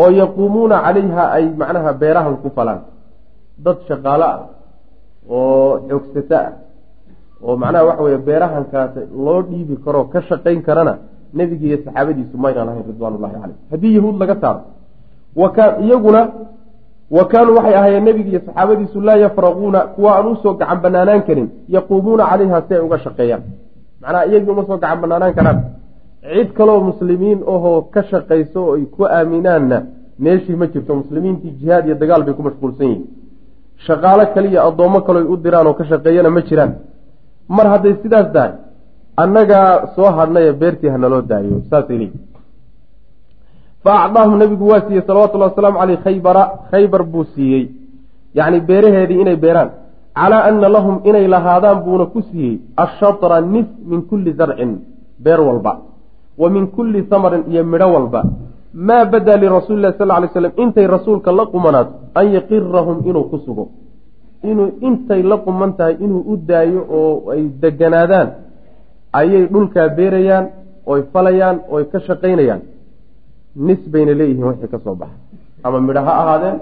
Speaker 2: Oo yaquumuuna calayha ay macnaha beerahan ku falaan. Dad shaqaalo ah oo xoogsato ah. Oo macnaha waxa weye beerahankaas loo dhiibi karoo ka shaqayn karana nebigi iyo saxaabadiisu mayna lahayn ridwaanullahi caleyh haddii yahuud laga saaro iyaguna wa kaanuu waxay ahaayeen nebigi iyo saxaabadiisu laa yafraquuna kuwa aan u soo gacan banaanaan karin yaquumuuna calayha si ay uga shaqeeyaan. Macnaha iyagii uma soo gacan banaanaan karaan. Cid kaloo muslimiin ahoo ka shaqayso oo ay ku aaminaanna meeshii ma jirto muslimiintii jihaad iyo dagaal bay ku mashquulsan yihiin. Shaqaalo kaliya addoommo ay u diraan oo ka shaqeeyana ma jiraan. Mar hadday sidaas tahay annagaa soo hadhnaya beertii hanaloo daayo saasay leeyihi fa acdaahum nabigu waa siiyey salawatullahi wasalaamu caleyh khaybara khaybar buu siiyey. Yacni beeraheedii inay beeraan. Calaa ana lahum inay lahaadaan buuna ku siiyey ashatra nis min kulli zarcin beer walba. Wa min kulli samarin iyo midho walba. Maa badaa lirasuuli lahi sal ly slam intay rasuulka la qumanaato an yaqirahum inuu ku sugo. Inuu intay la quman tahay inuu u daayo oo ay deganaadaan. Ayay dhulkaa beerayaan oy falayaan oy ka shaqaynayaan nis bayna leeyihiin wixii ka soo baxa ama midho ha ahaadeen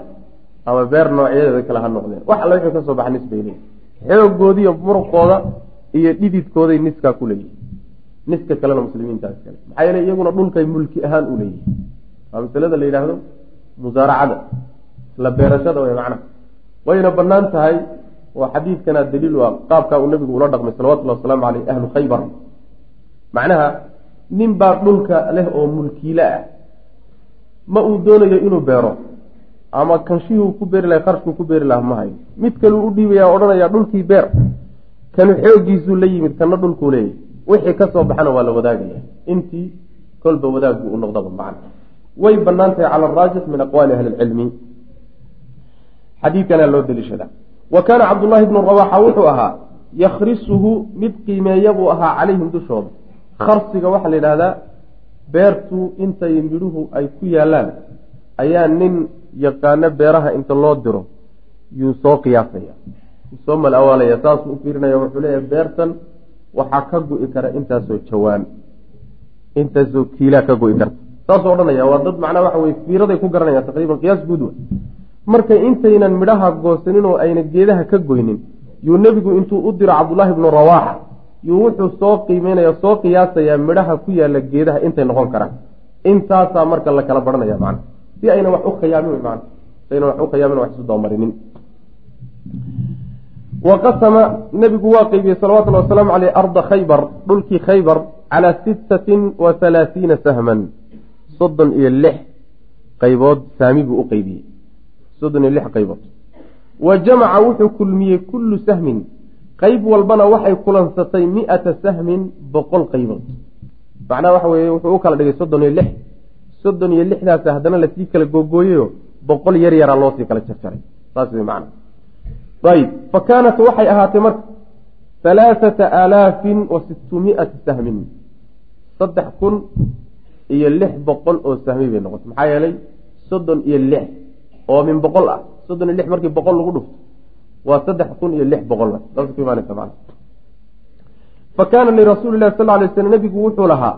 Speaker 2: ama beer noocyadeeda kale ha noqdeen. Wax alla wixii ka soo baxa nis bay leeyihiin xoogoodiiyo muruqooda iyo dhididkooday niskaa ku leeyihiin niska kalena muslimiintaas kale maxaa yeele iyaguna dhulkay mulki ahaan u leeyihiin waa masalada la yidhaahdo musaaracada isla beerashada way macnaha wayna bannaan tahay oo xadiidkana daliil u qaabkaa uu nabigu ula dhaqmay salawatullahi wasalaamu caleyh ahlu khaybar. Macnaha nin baa dhulka leh oo mulkiile ah ma uu doonayo inuu beero ama kanshihuu ku beeri lahay qarshkuu ku beeri laha ma mid kaleu u dhiibaya odhanaya dhulkii beer. Kanu xooggiisuu la yimid kana dhulkuu leeyahy wixii ka soo baxana waa la wadaagaya intii kolba wadaag buu u noqdaba macna. Way bannaan tahay cala araajix min aqwaali ahli lcilmi xadiidkana loo deliishadaa wa kaana cabdullaahi bnu rawaxa wuxuu ahaa yakhrisuhu mid qiimeeya buu ahaa calayhim dushooda. Kharsiga waxaa la yidhahdaa beertu intay midhuhu ay ku yaalaan ayaa nin yaqaano beeraha inta loo diro yuu soo qiyaasaya soo mal awaalaya saasuu u fiirinaya wuxuu leeyahay beertan waxaa ka go-i kara intaasoo jawaan intaasoo kiilaa ka go-i karta. Saasuu odhanaya waa dad macnaa waxa weye fiiraday ku garanayaan taqriiban qiyaas guud wa marka intaynan midhaha goosanin oo ayna geedaha ka goynin yuu nebigu intuu u diro cabdullaahi bnu rawaaxa yuu wuxuu soo qiimeynaya soo qiyaasayaa midhaha ku yaalla geedaha intay noqon karaan. Intaasaa marka la kala baranaya macna. Si ayna wax u khayaamin man si ayna wax u khayaamin wax isu dabamarinin wa qasama nebigu waa qeybiyey salawatullahi wasalaamu caleyh arda khaybar dhulkii khaybar calaa sittatin wa halaathiina sahman. Soddon iyo lix qaybood saami buu u qeybiyey soddon iyo lix qaybood. Wa jamaca wuxuu kulmiyey kullu sahmin qeyb walbana waxay kulansatay mi-ata sahmin boqol qaybood. Macnaha waxa weye wuxuu u kala dhigay soddon iyo lix. Soddon iyo lixdaas haddana la sii kala googooyeyo boqol yar yaraa loosii kala jarjaray. Saas wey macna ayb fa kaanat waxay ahaatay marka halaaثata aalaafin wa sittumiati sahmin. Saddex kun iyo lix boqol oo sahmi bay noqotay. Maxaa yeelay soddon iyo lix oo min boqol ah. Soddon iyo lix markii boqol lagu dhufto waa saddex kun iyo lix boqol saas ku imaanaysa man fa kaana lirasuuli lahi sal lay slam nebigu wuxuu lahaa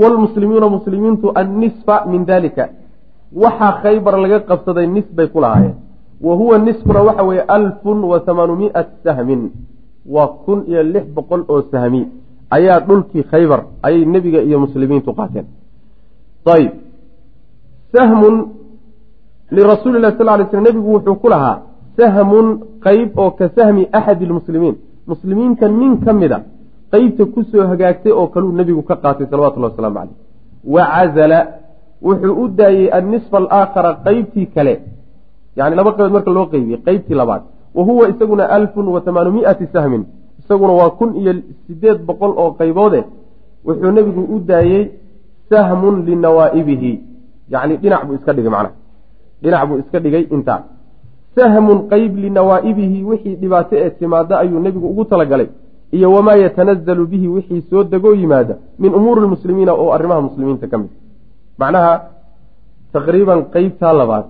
Speaker 2: wlmuslimuuna muslimiintu annisfa min dalika waxaa khaybar laga qabsaday nis bay ku lahaayeen. Wa huwa niskuna waxa weeye alfun wa hamaanumiati sahmin. Waa kun iyo lix boqol oo sahmi. Ayaa dhulkii khaybar ayay nebiga iyo muslimiintu qaateen. Ayb sahmun lirasuuli lahi sal lay sl nebigu wuxuu ku lahaa sahmun qeyb oo ka sahmi axadi lmuslimiin. Muslimiinta nin ka mid a qeybta ku soo hagaagtay oo kaluu nebigu ka qaatay salawatullahi wasalaamu caleyh wa cazala wuxuu u daayey annisfa alaakhara qeybtii kale. Yani laba qaybood marka loo qeybiyey qeybtii labaad. Wa huwa isaguna alfun wa hamaanumiati sahmin. Isaguna waa kun iyo sideed boqol oo qayboode wuxuu nebigu u daayey sahmun linawaa'ibihi. Yacni dhinac buu iska dhigay macnaha. Dhinac buu iska dhigay intaa sahmun qeyb linawaa'ibihi wixii dhibaato ee timaada ayuu nebigu ugu talagalay iyo wamaa yatanazalu bihi wixii soo degoo yimaada min umuuri lmuslimiina oo arrimaha muslimiinta ka mid. Macnaha taqriiban qeybtaa labaad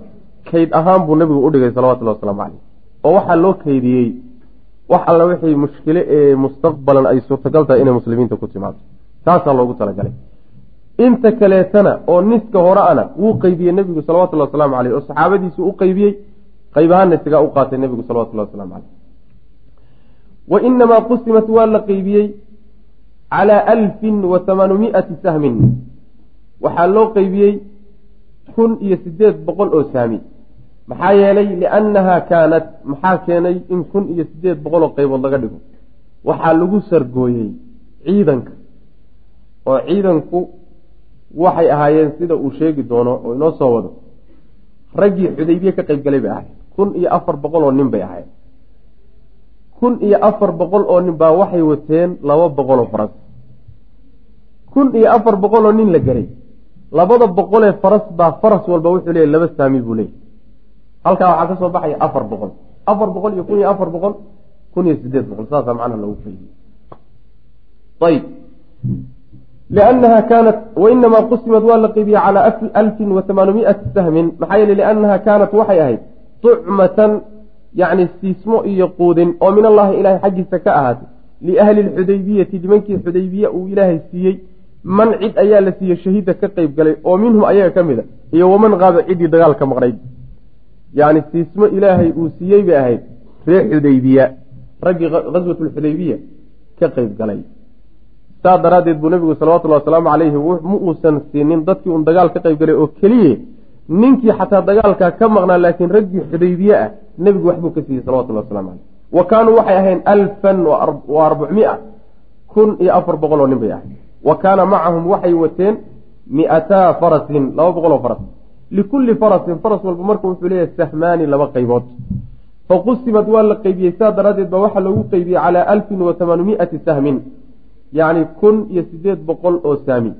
Speaker 2: kayd ahaan buu nebigu u dhigay salawatullahi wasalaamu caleyh oo waxaa loo kaydiyey wax alla wixii mushkile ee mustaqbalan ay suurtagal tahay inay muslimiinta ku timaado taasaa loogu talagalay. Inta kaleetana oo niska hore ana wuu qeybiyey nebigu salawatullhi wasalaamu caleyh oo saxaabadiisu u qeybiyey qayb ahaana isagaa u qaatay nebigu salawatullahi waslamu caleyh wa inamaa qusimat waa la qeybiyey calaa alfin wa hamaanumiati sahmin. Waxaa loo qeybiyey kun iyo sideed boqol oo saami. Maxaa yeelay liannaha kaanat maxaa keenay in kun iyo sideed boqol oo qaybood laga dhigo? Waxaa lagu sargooyey ciidanka. Oo ciidanku waxay ahaayeen sida uu sheegi doono oo inoo soo wado. Raggii xudaybiye ka qayb galay bay ahayd kun iyo afar boqol oo nin bay ahayd. Kun iyo afar boqol oo nin baa waxay wateen laba boqol oo faras. Kun iyo afar boqol oo nin la gelay labada boqolee faras baa faras walba wuxuu leeyahy laba saami buu leeyahy halkaa waxaa ka baxaya afar boqol. Afar boqol iyo kun iyo afar boqol kun iyo sideed boqol. Saasaa macnaha loogu faydiye ayb liannaha kaanat wainamaa qusimad waa la qeybiyey calaa alfin wa hamaanumiati sahmin maxaa yeele liannaha kaanat waxay ahayd tucmatan yacni siismo iyo quudin oo min allahi ilaahay xaggiisa ka ahaatay liahli lxudaybiyati nimankii xudaybiye uu ilaahay siiyey man cid ayaa la siiyey shahiida ka qeyb galay oo minhum ayaga ka mid a iyo waman qaaba ciddii dagaalka maqnayd yacni siismo ilaahay uu siiyey bay ahayd reer xudaybiya raggii ghaswatulxudaybiya ka qeyb galay saa daraaddeed buu nebigu salawatullahi wasalaamu calayhi ma uusan siinin dadkii un dagaal ka qayb galay oo keliye ninkii xataa dagaalkaa ka maqnaa laakiin raggii xudaybiye ah nebigu waxbuu ka siiyey salawatullahi waslamu caleyh wa kaanuu waxay ahayn alfan wa arbacmia kun iyo afar boqol oo nin bay ahayd. Wa kaana macahum waxay wateen miataa farasin laba boqol oo faras. Likulli farasin faras walba marka wuxuu leeyahay sahmaani laba qaybood. Faqusimad waa la qeybiyey saa daraaddeed baa waxaa loogu qeybiyey calaa alfin wa hamaanumiati sahmin yacni kun iyo sideed boqol oo saami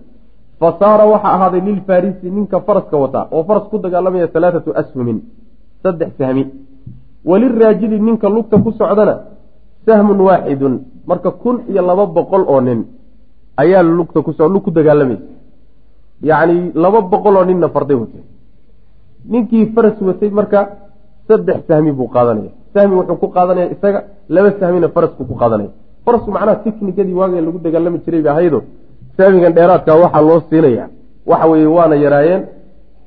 Speaker 2: fa saara waxaa ahaaday lilfarisi ninka faraska wataa oo faras ku dagaalamaya halaathatu ashumin. Saddex sahmi waliraajili ninka lugta ku socdana sahmun waaxidun marka kun iyo laba boqol oo nin ayaa lugta ku lug ku dagaalamaysa yacni laba boqol oo ninna farday watay ninkii faras watay marka saddex sahmi buu qaadanaya. Sahmi wuxuu ku qaadanaya isaga laba sahmina farasku ku qaadanaya. Farasku macnaha tiknikadii waagee lagu dagaalami jiray ba ahaydo sahmigan dheeraadka waxaa loo siinaya. Waxa weeye waana yaraayeen.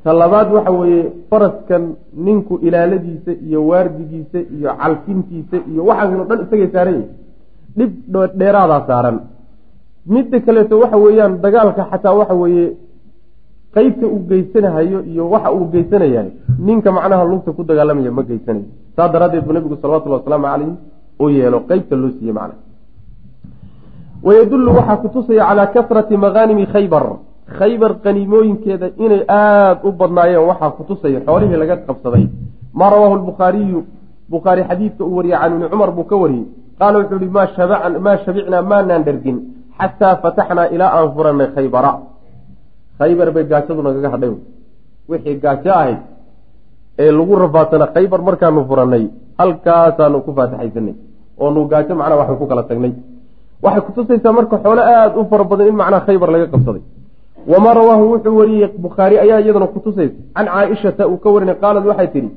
Speaker 2: Ta labaad waxa weeye faraskan ninku ilaaladiisa iyo waardigiisa iyo calfintiisa iyo waxaasoo dhan isagay saaran yihiin dhib dheeraadaa saaran. Midda kaleeto waxa weeyaan dagaalka xataa waxa weeye qeybta uu geysanahayo iyo waxa uu geysanayahay. Ninka macnaha lugta ku dagaalamaya ma geysanayo saa daraaddeed buu nabigu salawatullhi wasalaamu calayhi u yeelo qeybta loo siiye macnaha wayadullu waxaa kutusaya calaa kasrati makaanimi khaybar khaybar qaniimooyinkeeda inay aada u badnaayeen waxaa kutusaya xoolihii laga qabsaday maa rawaahu lbukhaariyu bukhaari xadiidka uu wariyey can ibni cumar buu ka wariyey qaala wuxuu ihi maa shabicnaa maanaan dhergin xataa fataxnaa ilaa aan furanay khaybara khaybar bay gaajadu nagaga hadhay wixii gaajo ahayd ee lagu rafaadsanaa khaybar markaanu furannay halkaasaanu ku faataxaysanay oonu gaajo macnaa waxaan ku kala tagnay waxay kutusaysaa marka xoolo aada u fara badan in macnaha khaybar laga qabsaday. Wamaa rawaahu wuxuu wariyey bukhaari ayaa iyadana kutusaysa can caaishata uu ka warinay qaalad waxay tidhi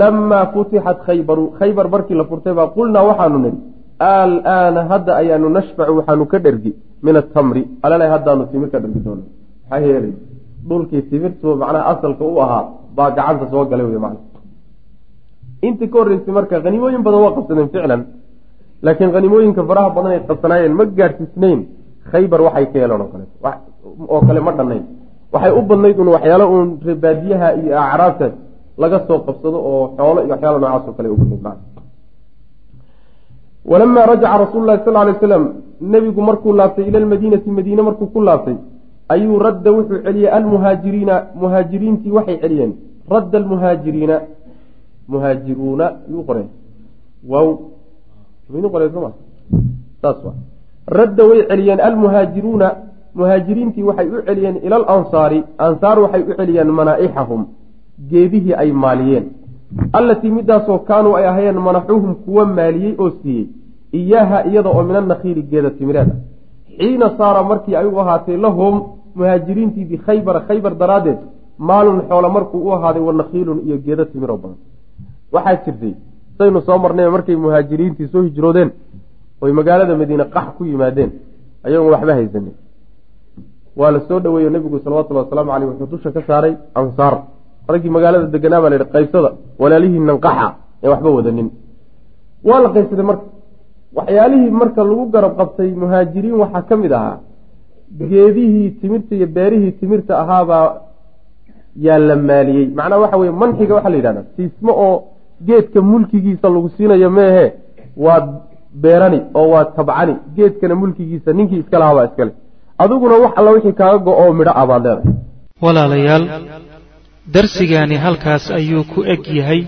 Speaker 2: lamaa futixat khaybaru. Khaybar markii la furtay baa qulnaa waxaanu nidhi alaana hadda ayaanu nashfacu waxaanu ka dhergi min atamri alala haddaanu timir ka dhergi doona maxaa yeelay dhulkii timirtu macnaha asalka u ahaa baa gacanta soo galay wey macna intii ka horreysay marka haniimooyin badan waa qabsadeen ficlan laakiin haniimooyinka faraha badan ay qabsanaayeen ma gaadhsiisnayn khaybar waxay ka yeeleen oo kale. Oo kale ma dhannayn. Waxay u badnayd un waxyaalo uun reebaadiyaha iyo acraabtaas laga soo qabsado oo xoolo iyo waxyaalo noocaas oo kale u badnayd. Macna walamaa rajaca rasuulu lahi sal lay slam nebigu markuu laabtay ila lmadiinati madiine markuu ku laabtay ayuu radda wuxuu celiyey almuhaajiriina muhaajiriintii waxay celiyeen radda almuhaajiriina muhaajiruuna yuu qoreen. Waaw radda way celiyeen almuhaajiruuna. Muhaajiriintii waxay u celiyeen ila alansaari ansaar waxay u celiyeen manaaixahum. Geedihii ay maaliyeen. Allatii midaasoo kaanuu ay ahayeen manaxuhum kuwa maaliyey oo siiyey. Iyaaha iyada oo min anakhiili geeda timireeda. Xiina saara markii ay ahaatay lahum muhaajiriintii bikhaybara khaybar daraaddeed maalun xoolo markuu u ahaaday wanakhiilun iyo geeda timiroo badan. Waxaa jirtay saynu soo marnay markay muhaajiriintii soo hijroodeen oy magaalada madiine qax ku yimaadeen ayagoon waxba haysanin. Waa la soo dhoweeyo nebigu salawatullhi wasalaamu caleyh wuxuu dusha ka saaray ansaar. Raggii magaalada deganaa baa la yidhi qaybsada walaalihii nanqaxa ee waxba wadanin. Waa la qaybsaday marka. Waxyaalihii marka lagu garab qabtay muhaajiriin waxaa ka mid ahaa geedihii timirta iyo beerihii timirta ahaabaa yaa la maaliyey. Macnaha waxa weye manxiga waxaa la yidhahda siismo oo geedka mulkigiisa lagu siinayo meehe waa beerani oo waa tabcani. Geedkana mulkigiisa ninkii iska lahaa baa iskale adiguna wax alla wixii kaaga go-oo midho ah baad leedahay.
Speaker 1: Walaalayaal darsigaani halkaas ayuu ku eg yahay.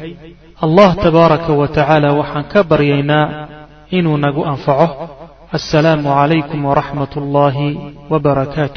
Speaker 1: Allah tabaaraka wa tacaala waxaan ka baryaynaa inuu nagu anfaco. Assalaamu calaykum waraxmat ullaahi wbarakaatu